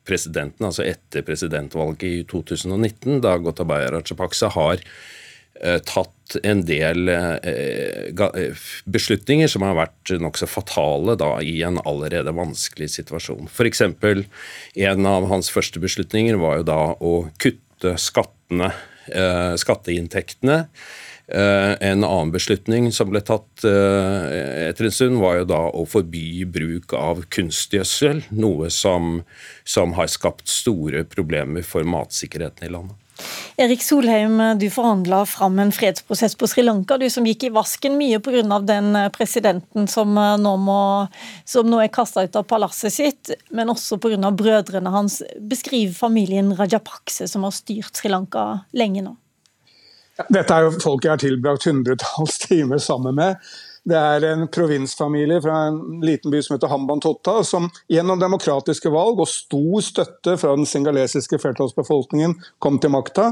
presidenten, altså etter presidentvalget i 2019, da Gotabaya Rajapaksa har eh, tatt en del eh, eh, beslutninger som har vært nokså fatale da, i en allerede vanskelig situasjon. F.eks. en av hans første beslutninger var jo da å kutte skattene, skatteinntektene en annen beslutning som ble tatt eh, etter en stund, var jo da å forby bruk av kunstgjødsel, noe som, som har skapt store problemer for matsikkerheten i landet. Erik Solheim, du forhandla fram en fredsprosess på Sri Lanka, du som gikk i vasken mye pga. den presidenten som nå, må, som nå er kasta ut av palasset sitt, men også pga. brødrene hans. Beskriv familien Rajapakse, som har styrt Sri Lanka lenge nå. Dette er jo folk jeg har tilbrakt hundretalls timer sammen med. Det er en provinsfamilie fra en liten by som heter Hambantota, som gjennom demokratiske valg og stor støtte fra den singalesiske flertallsbefolkningen kom til makta.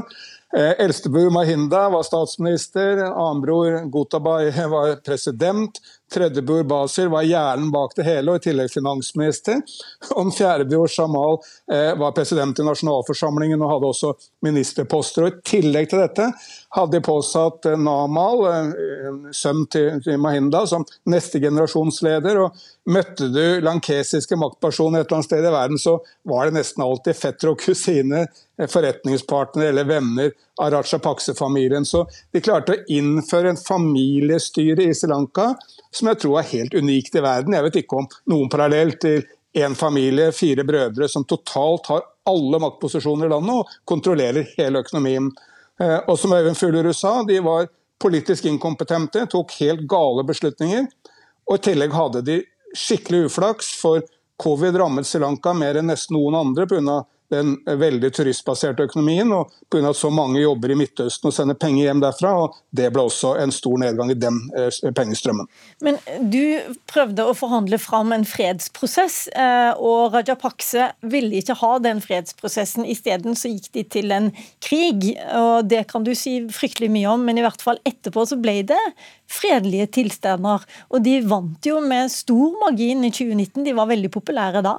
Eh, Eldstebror Mahinda var statsminister, annenbror Gotabay var president, tredjebror Basir var hjernen bak det hele, og i tillegg finansminister. Om fjerdebror Jamal eh, var president i nasjonalforsamlingen og hadde også ministerposter. Og I tillegg til dette hadde de påsatt eh, Namal, eh, sønn til, til Mahinda, som neste generasjons leder. og Møtte du lankesiske maktpersoner et eller annet sted i verden, så var det nesten alltid fetter og kusine, eh, forretningspartnere eller venner av Rajapakse-familien. Så de klarte å innføre en familiestyre i Sri Lanka som jeg tror er helt unikt i verden. Jeg vet ikke om noen parallell til én familie, fire brødre, som totalt har alle maktposisjoner i landet og kontrollerer hele økonomien. Eh, og som Øyvind Fuglerud sa, de var politisk inkompetente, tok helt gale beslutninger. Og i tillegg hadde de skikkelig uflaks, for Covid rammet Sri Lanka mer enn nesten noen andre pga den veldig turistbaserte økonomien, og pga. at så mange jobber i Midtøsten og sender penger hjem derfra. og Det ble også en stor nedgang i den eh, pengestrømmen. Men du prøvde å forhandle fram en fredsprosess, eh, og Rajapakse ville ikke ha den fredsprosessen. Isteden gikk de til en krig, og det kan du si fryktelig mye om, men i hvert fall etterpå så ble det fredelige tilstander. Og de vant jo med stor margin i 2019, de var veldig populære da.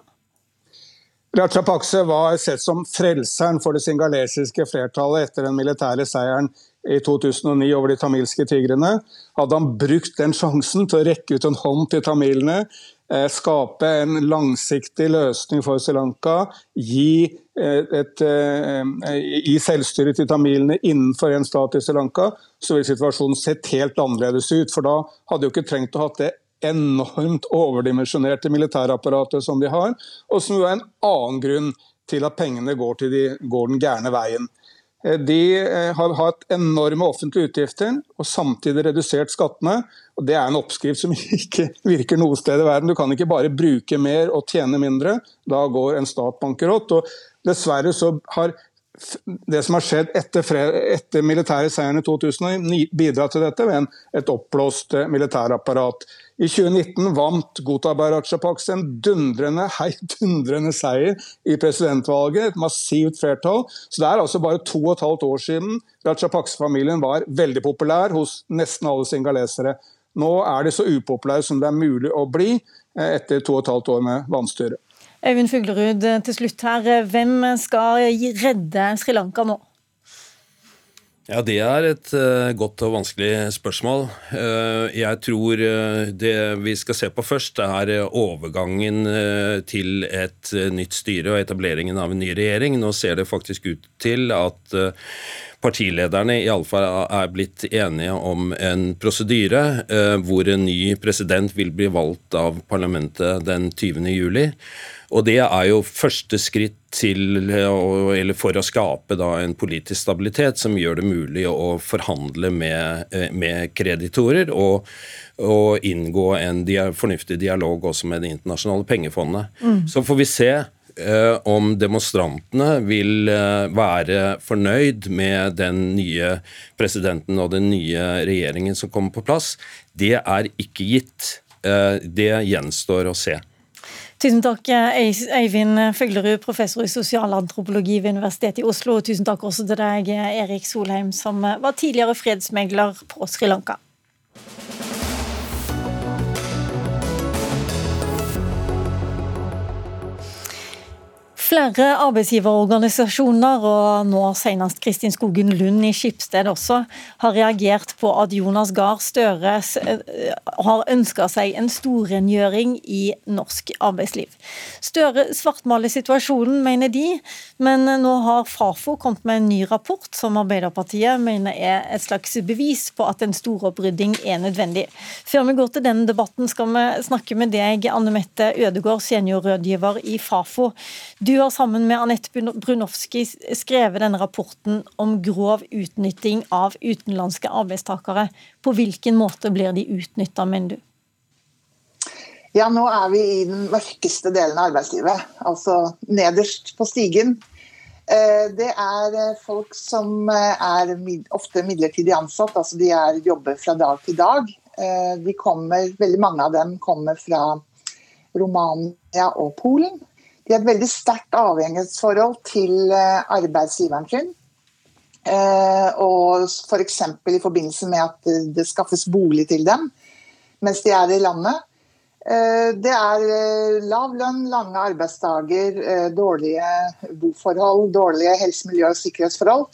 Rajapakse var sett som frelseren for det singalesiske flertallet etter den militære seieren i 2009 over de tamilske tigrene. Hadde han brukt den sjansen til å rekke ut en hånd til tamilene, eh, skape en langsiktig løsning for Sri Lanka, gi, eh, et, eh, gi selvstyre til tamilene innenfor en stat i Sri Lanka, så ville situasjonen sett helt annerledes ut. For da hadde jo ikke trengt å ha det enormt overdimensjonerte militærapparatet som de har, og som jo er en annen grunn til at pengene går, de, går den gærne veien. Eh, de eh, har hatt enorme offentlige utgifter og samtidig redusert skattene. og Det er en oppskrift som ikke virker noe sted i verden. Du kan ikke bare bruke mer og tjene mindre. Da går en stat bankerott. og Dessverre så har det som har skjedd etter, etter militære seieren i 2009 bidratt til dette ved en, et oppblåst eh, militærapparat. I 2019 vant Gotabay Rajapaks en dundrende, heidundrende seier i presidentvalget, et massivt flertall. Så det er altså bare to og et halvt år siden Rajapaks-familien var veldig populær hos nesten alle singalesere. Nå er de så upopulære som det er mulig å bli eh, etter to og et halvt år med vanstyre. Øyvind Fuglerud, til slutt her. Hvem skal redde Sri Lanka nå? Ja, Det er et uh, godt og vanskelig spørsmål. Uh, jeg tror uh, det vi skal se på først, er overgangen til et nytt styre og etableringen av en ny regjering. Nå ser det faktisk ut til at partilederne iallfall er blitt enige om en prosedyre hvor en ny president vil bli valgt av parlamentet den 20. juli. Og det er jo første skritt til, for å skape en politisk stabilitet som gjør det mulig å forhandle med, eh, med kreditorer og, og, inngå en dia, fornuftig dialog også med Det internasjonale pengefondet. Mm. Så får vi se eh, om demonstrantene vil eh, være fornøyd med den nye presidenten og den nye regjeringen som kommer på plass. Det er ikke gitt. Eh, det gjenstår å se. Tusen takk, Eivind Føglerud, professor i sosialantropologi ved Universitetet i Oslo. Og tusen takk også til deg, Erik Solheim, som var tidligere fredsmegler på Sri Lanka. Flere arbeidsgiverorganisasjoner, og nå senest Kristin Skogen Lund i Skipsted også, har reagert på at Jonas Gahr Støre eh, har ønska seg en storrengjøring i norsk arbeidsliv. Støre svartmaler situasjonen, mener de, men nå har Fafo kommet med en ny rapport som Arbeiderpartiet mener er et slags bevis på at en storopprydding er nødvendig. Før vi går til denne debatten, skal vi snakke med deg, Anne Mette Ødegård, seniorrådgiver i Fafo. Du har sammen med Anette Brunowski skrevet denne rapporten om grov utnytting av utenlandske arbeidstakere. På hvilken måte blir de utnytta, mener du? Ja, nå er vi i den mørkeste delen av arbeidslivet, altså nederst på stigen. Eh, det er eh, folk som eh, er ofte midlertidig ansatt, altså de er jobber fra dag til dag. Kommer, veldig mange av dem kommer fra Romania og Polen. De har et veldig sterkt avhengighetsforhold til eh, arbeidsgiveren sin. Eh, og f.eks. I forbindelse med at det skaffes bolig til dem mens de er i landet. Eh, det er lav lønn, lange arbeidsdager, dårlige boforhold, dårlige helse-, miljø- og sikkerhetsforhold.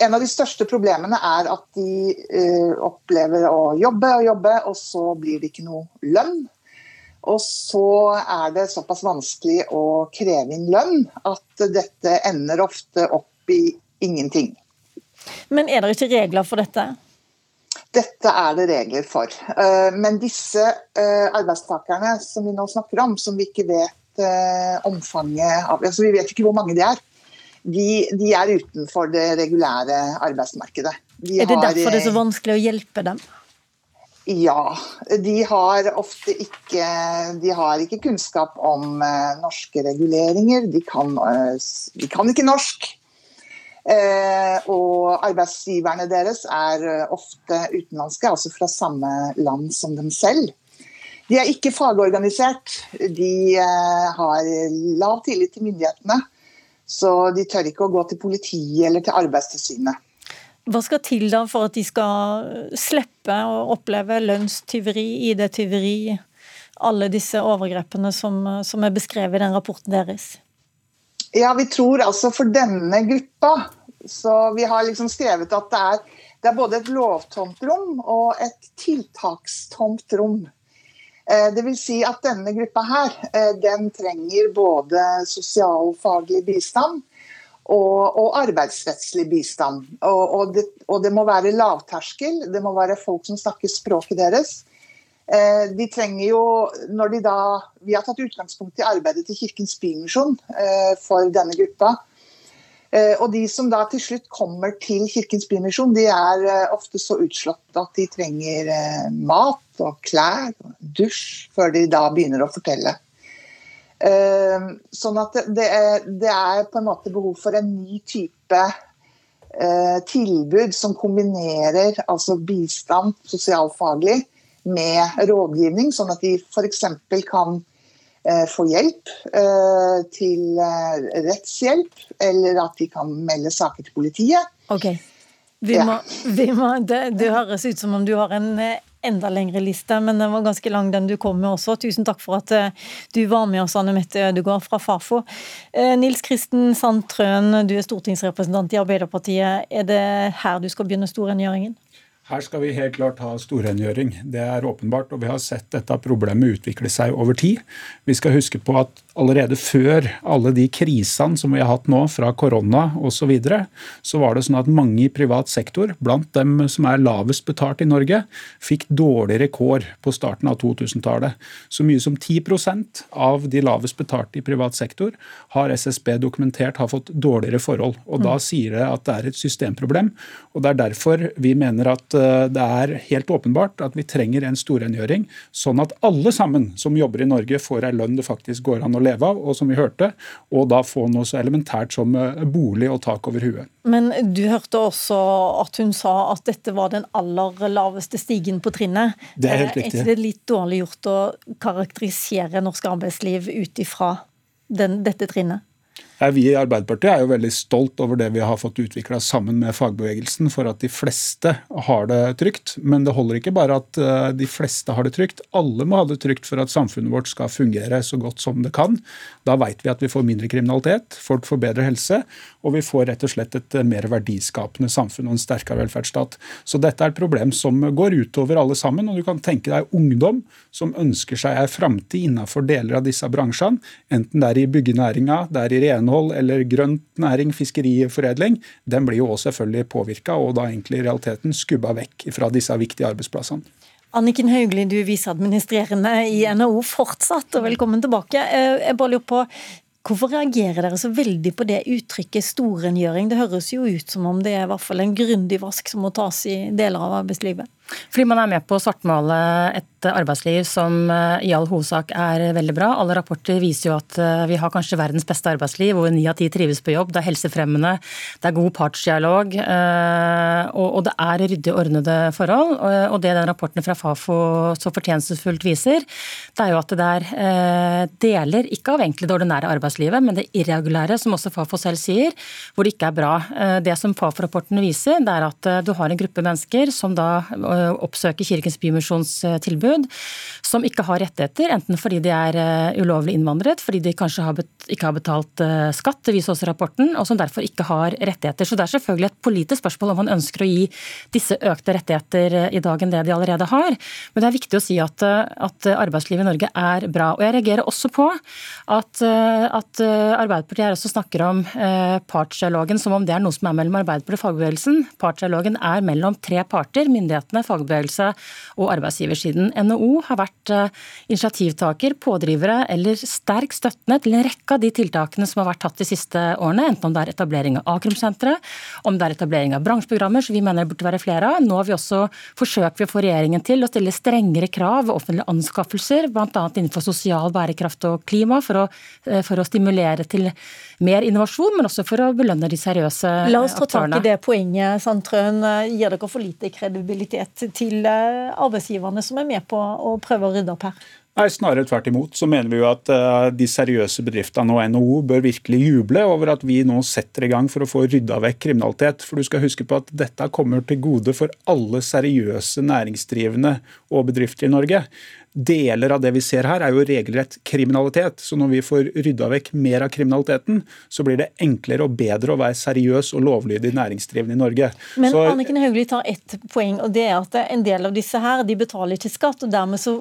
En av de største problemene er at de opplever å jobbe og jobbe, og så blir det ikke noe lønn. Og så er det såpass vanskelig å kreve inn lønn at dette ender ofte opp i ingenting. Men er det ikke regler for dette? Dette er det regler for. Eh, men disse eh, arbeidstakerne som vi nå snakker om, som vi ikke vet eh, omfanget av altså Vi vet ikke hvor mange de er. De, de er utenfor det regulære arbeidsmarkedet. De er det derfor det er så vanskelig å hjelpe dem? Ja. De har ofte ikke, de har ikke kunnskap om uh, norske reguleringer. De kan, uh, de kan ikke norsk. Uh, og arbeidsgiverne deres er ofte utenlandske, altså fra samme land som dem selv. De er ikke fagorganisert. De har lav tillit til myndighetene. Så de tør ikke å gå til politiet eller til Arbeidstilsynet. Hva skal til da for at de skal slippe å oppleve lønnstyveri, ID-tyveri, alle disse overgrepene som, som, er beskrevet i den rapporten deres? Ja, vi tror altså for denne gruppa så Vi har liksom skrevet at det er, det er både et lovtomt rom og et tiltakstomt rom. Dvs. det vil si at denne gruppa her, eh, den trenger både sosialfaglig bistand og, og arbeidsrettslig bistand. Og, og, det, og, det, må være lavterskel, det må være folk som snakker språket deres. Eh, de trenger jo, når de da, Vi har tatt utgangspunkt i arbeidet til Kirkens Bymisjon eh, for denne gruppa. Eh, og de som da til slutt kommer til Kirkens Bymisjon, de er eh, ofte så utslått at de trenger eh, mat og klær og dusj før de da begynner å fortelle. Ehm, sånn at det er, det er, på en måte behov for en ny type eh, tilbud som kombinerer altså bistand sosialfaglig med rådgivning, sånn at de f.eks. kan eh, få hjelp eh, til rettshjelp, eller at de kan melde saker til politiet. Ok. Vi må, vi må, det, det høres ut som om du har en enda lengre liste, men den var ganske lang den du kom med også. Tusen takk for at eh, du var med oss, Anne Mette Ødegaard fra Fafo. Eh, Nils Kristen Sandtrøen, du er stortingsrepresentant i Arbeiderpartiet. Er det her du skal begynne storrengjøringen? Her skal vi helt klart ha storrengjøring. Det er åpenbart. Og vi har sett dette problemet utvikle seg over tid. Vi skal huske på at allerede før alle de krisene som vi har hatt nå, fra korona osv., så, videre, så var det sånn at mange i privat sektor, blant dem som er lavest betalt i Norge, fikk dårligere kår på starten av 2000-tallet. Så mye som 10% av de lavest betalte i privat sektor har SSB dokumentert har fått dårligere forhold. Og Da mm. sier det at det er et systemproblem. og Det er derfor vi mener at det er helt åpenbart at vi trenger en storrengjøring, sånn at alle sammen som jobber i Norge får ei lønn det faktisk går an å leve av, og som vi hørte, og da få noe så elementært som eh, bolig og tak over huet. Men du hørte også at hun sa at dette var den aller laveste stigen på trinnet. Det er helt riktig. Er ikke det litt dårlig gjort å karakterisere norsk arbeidsliv ut ifra dette trinnet? Vi i Arbeiderpartiet er jo veldig stolt over det vi har fått utvikla sammen med fagbevegelsen for at de fleste har det trygt. Men det holder ikke bare at eh, de fleste har det trygt. Alle må ha det trygt for at samfunnet vårt skal fungere så godt som det kan. Da veit vi at vi får mindre kriminalitet, folk får bedre helse, og vi får rett og slett et eh, mer verdiskapende samfunn og en sterkere velferdsstat. Så dette er et problem som går utover alle sammen. Og du kan tenke deg ungdom som ønsker seg ei framtid innenfor deler av disse bransjene, enten det er i byggenæringa, det er i renhold eller grønt næring, fiskeriforedling, den blir jo også selvfølgelig påvirka og da egentlig i realiteten skubba vekk fra disse viktige arbeidsplassene. Anniken Hauglie, du er viseadministrerende i NHO fortsatt, og velkommen tilbake. Eh, jeg bare lurer på, Hvorfor reagerer dere så veldig på det uttrykket storrengjøring? Det høres jo ut som om det er i hvert fall en grundig vask som må tas i deler av arbeidslivet? Fordi man er med på å svartmale et arbeidsliv som eh, i all hovedsak er veldig bra. Alle rapporter viser jo at eh, vi har kanskje verdens beste arbeidsliv, hvor ni av ti trives på jobb. Det er helsefremmende, det er god partsdialog, eh, og det er ryddig ordnede forhold. Og det den rapporten fra Fafo så fortjenstfullt viser, det er jo at det er deler, ikke av egentlig det ordinære arbeidslivet, men det irregulære, som også Fafo selv sier, hvor det ikke er bra. Det som Fafo-rapporten viser, det er at du har en gruppe mennesker som da oppsøke Kirkens Bymisjons eh, tilbud, som ikke har rettigheter, enten fordi de er eh, ulovlig innvandret, fordi de kanskje ikke har betalt eh, skatt, det viser også rapporten, og som derfor ikke har rettigheter. Så det er selvfølgelig et politisk spørsmål om man ønsker å gi disse økte rettigheter i dag enn det de allerede har. Men det er viktig å si at, at arbeidslivet i Norge er bra. Og jeg reagerer også på at, at Arbeiderpartiet her også snakker om partsdialogen som om det er noe som er mellom Arbeiderpartiet og fagbevegelsen. Partsdialogen er mellom tre parter, myndighetene, fagbevegelse og arbeidsgiversiden. NHO har vært initiativtaker, pådrivere eller sterk støttende til en rekke av de tiltakene som har vært tatt de siste årene, enten om det er etablering av a-krimsenteret, om det er etablering av bransjeprogrammer, som vi mener det burde være flere av. Nå har vi også forsøkt å få regjeringen til å stille strengere krav ved offentlige anskaffelser, bl.a. innenfor sosial bærekraft og klima, for å, for å stimulere til mer innovasjon, men også for å belønne de seriøse aktørene. La oss ta tak i det poenget, Sandtrøen. Gir dere for lite kredibilitet til eh, arbeidsgiverne som er med på å prøve å rydde opp her? Nei, Snarere tvert imot. så mener vi jo at uh, de seriøse bedriftene og NHO bør virkelig juble over at vi nå setter i gang for å få rydda vekk kriminalitet. For du skal huske på at dette kommer til gode for alle seriøse næringsdrivende og bedrifter i Norge deler av det vi ser her, er jo regelrett kriminalitet. Så når vi får rydda vekk mer av kriminaliteten, så blir det enklere og bedre å være seriøs og lovlydig næringsdrivende i Norge. Men så, Anniken Hauglie tar ett poeng, og det er at en del av disse her, de betaler ikke skatt, og dermed så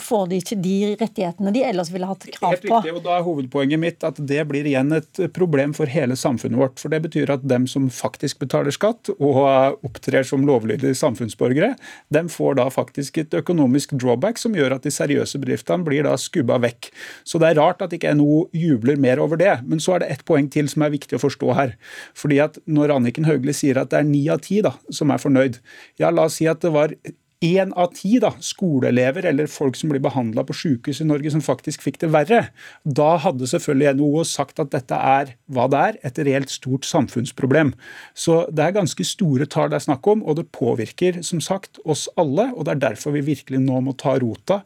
får de ikke de rettighetene de ellers ville hatt krav på. Helt riktig, og da er hovedpoenget mitt at det blir igjen et problem for hele samfunnet vårt. For det betyr at dem som faktisk betaler skatt og opptrer som lovlydige samfunnsborgere, dem får da faktisk et økonomisk drawback som gjør gjør at de seriøse bedriftene blir da skubba vekk. Så det er rart at ikke NHO jubler mer over det. Men så er det ett poeng til som er viktig å forstå her. Fordi at Når Anniken Hauglie sier at det er ni av ti som er fornøyd, ja la oss si at det var én av ti da, skoleelever eller folk som blir behandla på sykehus i Norge som faktisk fikk det verre, da hadde selvfølgelig NHO sagt at dette er hva det er, et reelt stort samfunnsproblem. Så det er ganske store tall det er snakk om, og det påvirker som sagt oss alle. og Det er derfor vi virkelig nå må ta rota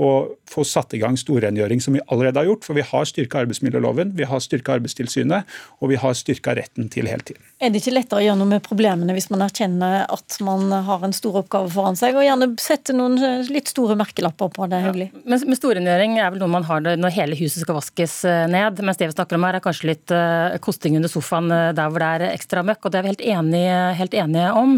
og få satt i gang storrengjøring, som vi allerede har gjort. For vi har styrka arbeidsmiljøloven, vi har styrka Arbeidstilsynet, og vi har styrka retten til heltid. Er det ikke lettere å gjøre noe med problemene hvis man erkjenner at man har en stor oppgave foran seg, og gjerne sette noen litt store merkelapper på det? hyggelig? Ja, men, storrengjøring er vel noe man har når hele huset skal vaskes eh, ned, mens det vi snakker om her er kanskje litt uh, kosting under sofaen der hvor det er ekstra møkk, og det er vi helt enige, helt enige om.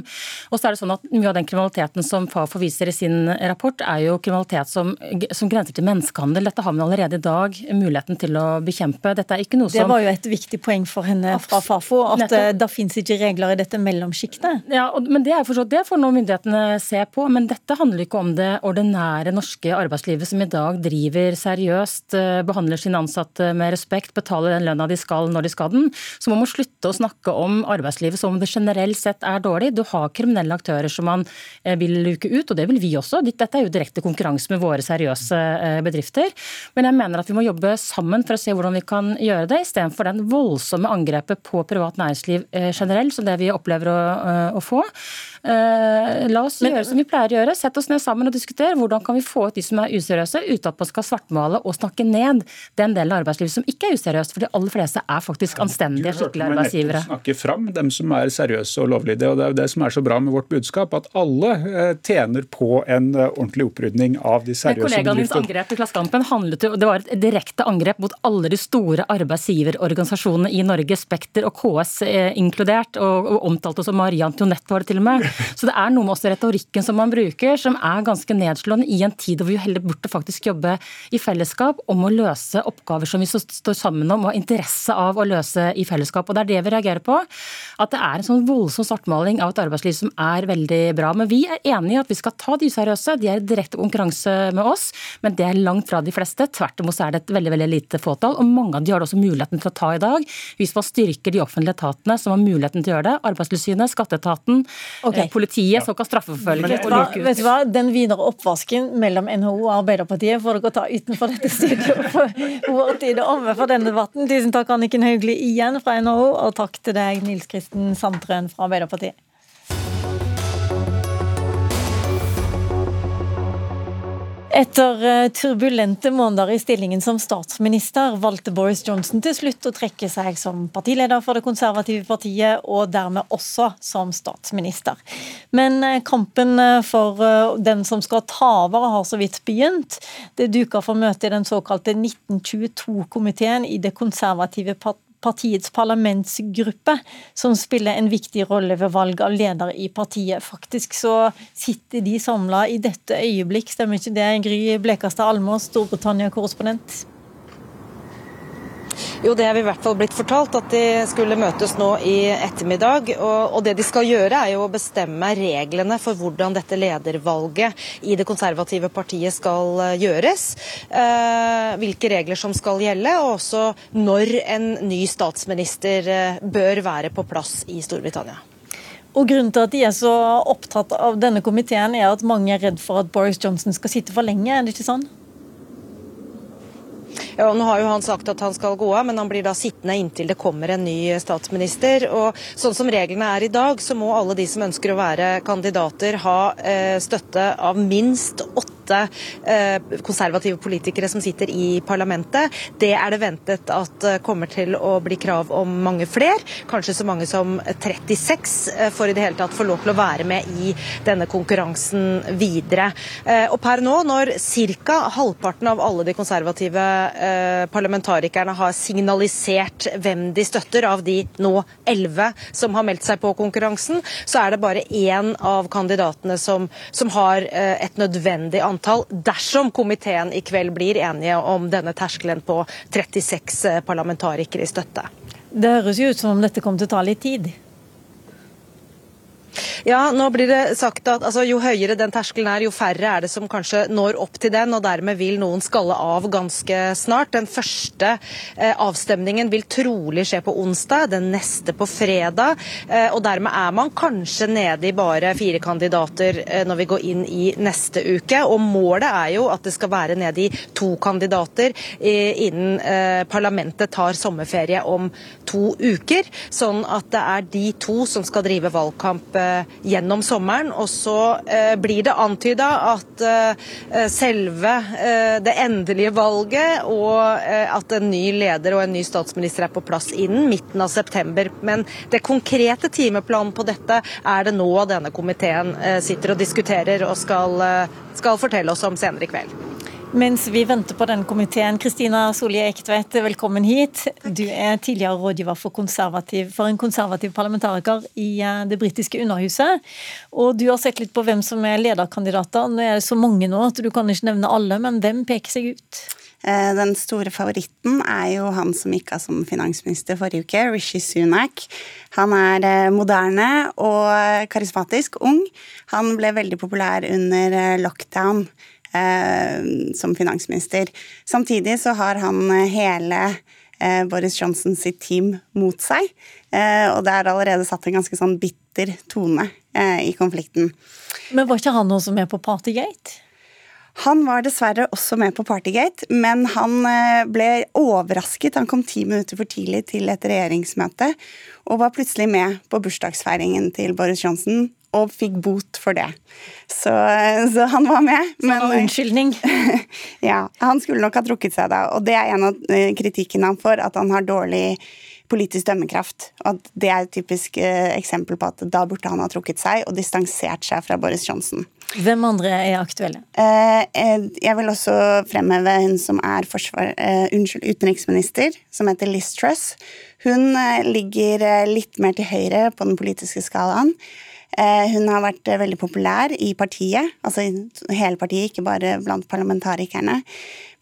Og så er det sånn at Mye av den kriminaliteten som Fafo viser i sin rapport, er jo kriminalitet som som grenser til menneskehandel. Dette har man allerede i dag muligheten til å bekjempe. Dette er ikke noe som Det var jo et viktig poeng for henne fra Fafo, at Nettopp. Eh, det finnes ikke regler i dette mellomsjiktet. Ja, men det er forstått, det får nå myndighetene se på. Men dette handler ikke om det ordinære norske arbeidslivet som i dag driver seriøst, eh, behandler sine ansatte med respekt, betaler den lønna de skal når de skal den. Så man må slutte å snakke om arbeidslivet som om det generelt sett er dårlig. Du har kriminelle aktører som man eh, vil luke ut, og det vil vi også. Dette er jo direkte konkurranse med våre seriøse seriøse eh, bedrifter. Men jeg mener at vi må jobbe sammen for å se hvordan vi kan gjøre det, istedenfor den voldsomme angrepet på privat næringsliv eh, generelt, som det vi opplever å, eh, å få. La oss gjøre som vi pleier å gjøre, sett oss ned sammen og diskutere hvordan kan vi få ut de som er useriøse, uten at man skal svartmale og snakke ned den delen av arbeidslivet som ikke er useriøst. For de aller fleste er faktisk anstendige, skikkelige arbeidsgivere. Du snakke fram dem som er seriøse og lovlydige. og Det er jo det som er så bra med vårt budskap, at alle tjener på en ordentlig opprydning av de seriøse kollegaen angrep i Klassekampen handlet jo, det var et direkte angrep mot alle de store arbeidsgiverorganisasjonene i Norge, Spekter og KS eh, inkludert, og, og omtalte som Marie Antoinette var det til og med. Så det er noe med også retorikken som man bruker, som er ganske nedslående i en tid hvor vi heller burde faktisk jobbe i fellesskap om å løse oppgaver som vi står sammen om og har interesse av å løse i fellesskap. Og det er det vi reagerer på. At det er en sånn voldsom svartmaling av et arbeidsliv som er veldig bra. Men vi er enig i at vi skal ta de useriøse. De er i direkte konkurranse med oss men det er langt fra de fleste. Tvert imot er det et veldig veldig lite fåtall, og mange av de har det også muligheten til å ta i dag, hvis man styrker de offentlige etatene som har muligheten til å gjøre det. Arbeidstilsynet, skatteetaten, okay. Eh, politiet, ja. som kan straffeforfølge. Vet, vet du hva, Den videre oppvasken mellom NHO og Arbeiderpartiet får dere ta utenfor dette studioet. For vår tid er omme for denne debatten. Tusen takk, Anniken Hauglie igjen fra NHO, og takk til deg, Nils Kristen Sandtrøen fra Arbeiderpartiet. Etter eh, turbulente måneder i stillingen som statsminister, valgte Boris Johnson til slutt å trekke seg som partileder for det konservative partiet, og dermed også som statsminister. Men eh, kampen eh, for den som skal ta over, har så vidt begynt. Det duka for møte i den såkalte 1922-komiteen i det konservative partiet partiets parlamentsgruppe, som spiller en viktig rolle ved valg av leder i partiet. Faktisk så sitter de samla i dette øyeblikk, stemmer ikke det, Gry Blekastad Almås, Storbritannia-korrespondent? Jo, det er vi i hvert fall blitt fortalt, at de skulle møtes nå i ettermiddag. Og, og det de skal gjøre, er jo å bestemme reglene for hvordan dette ledervalget i det konservative partiet skal eh, gjøres. Eh, hvilke regler som skal gjelde, og også når en ny statsminister eh, bør være på plass i Storbritannia. Og Grunnen til at de er så opptatt av denne komiteen, er at mange er redd for at Boris Johnson skal sitte for lenge, er det ikke sånn? Ja, nå har jo han sagt at han skal gå av, men han blir da sittende inntil det kommer en ny statsminister. Og sånn som reglene er i dag, så må alle de som ønsker å være kandidater ha eh, støtte av minst åtte åtte eh, konservative politikere som sitter i parlamentet. Det er det ventet at eh, kommer til å bli krav om mange flere. Kanskje så mange som 36 eh, for i det hele tatt få lov til å være med i denne konkurransen videre. Og per nå, når ca. halvparten av alle de konservative parlamentarikerne har signalisert hvem de støtter, av de nå elleve som har meldt seg på konkurransen, så er det bare én av kandidatene som, som har et nødvendig antall antall dersom komiteen i kveld blir enige om denne terskelen på 36 eh, parlamentarikere i støtte. Det høres jo ut som om dette kommer til å ta litt tid? Ja, nå blir det sagt at altså, Jo høyere den terskelen er, jo færre er det som kanskje når opp til den. og Dermed vil noen skalle av ganske snart. Den første eh, avstemningen vil trolig skje på onsdag, den neste på fredag. Eh, og Dermed er man kanskje nede i bare fire kandidater eh, når vi går inn i neste uke. Og Målet er jo at det skal være nede i to kandidater eh, innen eh, parlamentet tar sommerferie om to uker. Sånn at det er de to som skal drive valgkamp gjennom sommeren. Og så eh, blir det antyda at eh, selve eh, det endelige valget og at en ny leder og en ny statsminister er på plass innen midten av september. Men det konkrete timeplanen på dette er det nå denne komiteen sitter og diskuterer og skal, skal fortelle oss om senere i kveld. Mens vi venter på den komiteen, Kristina Solje Ektvedt, velkommen hit. Du er tidligere rådgiver for, for, en konservativ parlamentariker i eh, det britiske Underhuset. Og du har sett litt på hvem som er lederkandidater. Nå er det så mange nå at du kan ikke nevne alle, men hvem peker seg ut? Eh, den store favoritten er jo han som gikk av som finansminister forrige uke, Rishi Sunak. Han er eh, moderne og karismatisk, ung. Han ble veldig populær under lockdown som finansminister. Samtidig så har han eh, hele eh, Boris Johnson sitt team mot seg. Og det er allerede satt en ganske sånn bitter tone i konflikten. Men var ikke han også med på Partygate? Han var dessverre også med på Partygate, men han ble overrasket. Han kom ti minutter for tidlig til et regjeringsmøte og var plutselig med på bursdagsfeiringen til Boris Johnson og fikk bot for det. Så, så han var med. Men, så unnskyldning? ja. Han skulle nok ha trukket seg da, og det er en av eh, kritikken han får, at han har dårlig politisk dømmekraft. Og det er et typisk eh, eksempel på at da burde han ha trukket seg og distansert seg fra Boris Johnson. Hvem andre er aktuelle? Eh, jeg vil også fremheve hun som er forsvar, unnskyld, utenriksminister, som heter Liz Truss. Hun ligger litt mer til høyre på den politiske skalaen. Eh, hun har vært eh, veldig populær i partiet, altså i hele partiet, ikke bare blant parlamentarikerne.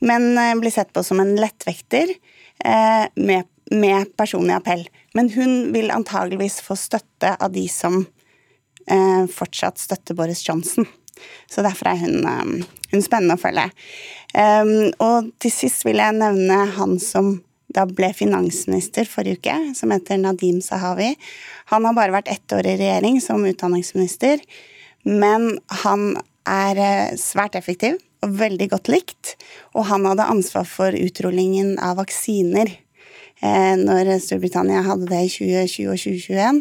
Men eh, blir sett på som en lettvekter med, med personlig appell. Men hun vil antageligvis få støtte av de som fortsatt støtter Boris Johnson. Så derfor er hun, hun spennende å følge. Og til sist vil jeg nevne han som da ble finansminister forrige uke, som heter Nadim Sahawi. Han har bare vært ett år i regjering som utdanningsminister, men han er eh, svært effektiv og veldig godt likt. Og han hadde ansvar for utrullingen av vaksiner eh, når Storbritannia hadde det i 2020 og 2021.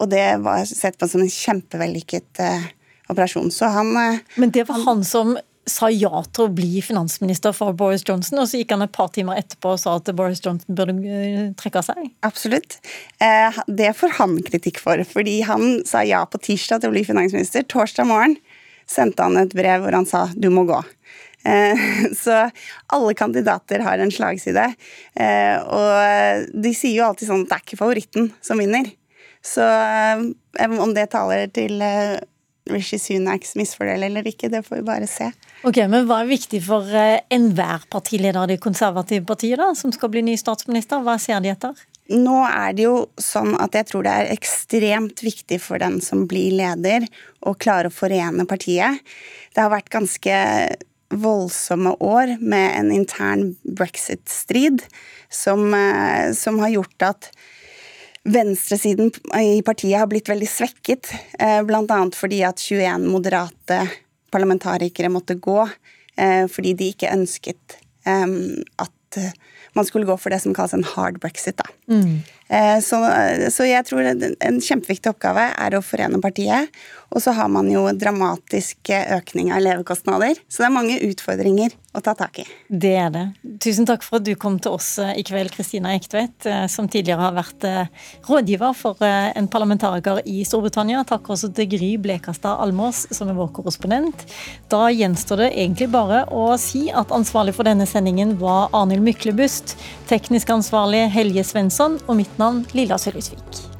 Og det var sett på som en kjempevellykket eh, operasjon. Så han Men det var han som sa ja til å bli finansminister for Boris Johnson, og så gikk han et par timer etterpå og sa at Boris Johnson burde eh, trekke seg? Absolutt. Eh, det får han kritikk for, fordi han sa ja på tirsdag til å bli finansminister. Torsdag morgen sendte han et brev hvor han sa 'du må gå'. Eh, så alle kandidater har en slagside. Og de sier jo alltid sånn at det er ikke favoritten som vinner. Så om det taler til Rishi Sunaks misfordel eller ikke, det får vi bare se. Ok, Men hva er viktig for eh, enhver partileder av det konservative partiet da, som skal bli ny statsminister? Hva ser de etter? Nå er det jo sånn at jeg tror det er ekstremt viktig for den som blir leder, å klare å forene partiet. Det har vært ganske voldsomme år med en intern brexit-strid som, eh, som, har gjort at venstresiden i partiet har blitt veldig svekket. Eh, Bl.a. fordi at 21 moderate parlamentarikere måtte gå eh, fordi de ikke ønsket at man skulle gå for det som kalles en hard brexit. Da. Mm. Så, så, jeg tror en kjempeviktig oppgave er å forene partiet. Og så har man jo dramatisk økning av levekostnader. Så det er mange utfordringer å ta tak i. Det er det. Tusen takk for at du kom til oss i kveld, Kristina Ektvedt, som tidligere har vært rådgiver for en parlamentariker i Storbritannia. Takk også til Gry Blekastad Almås, som er vår korrespondent. Da gjenstår det egentlig bare å si at ansvarlig for denne sendingen var Arnhild Myklebust, teknisk ansvarlig Helje Svensson og mitt navn Lilla Sølhusvik.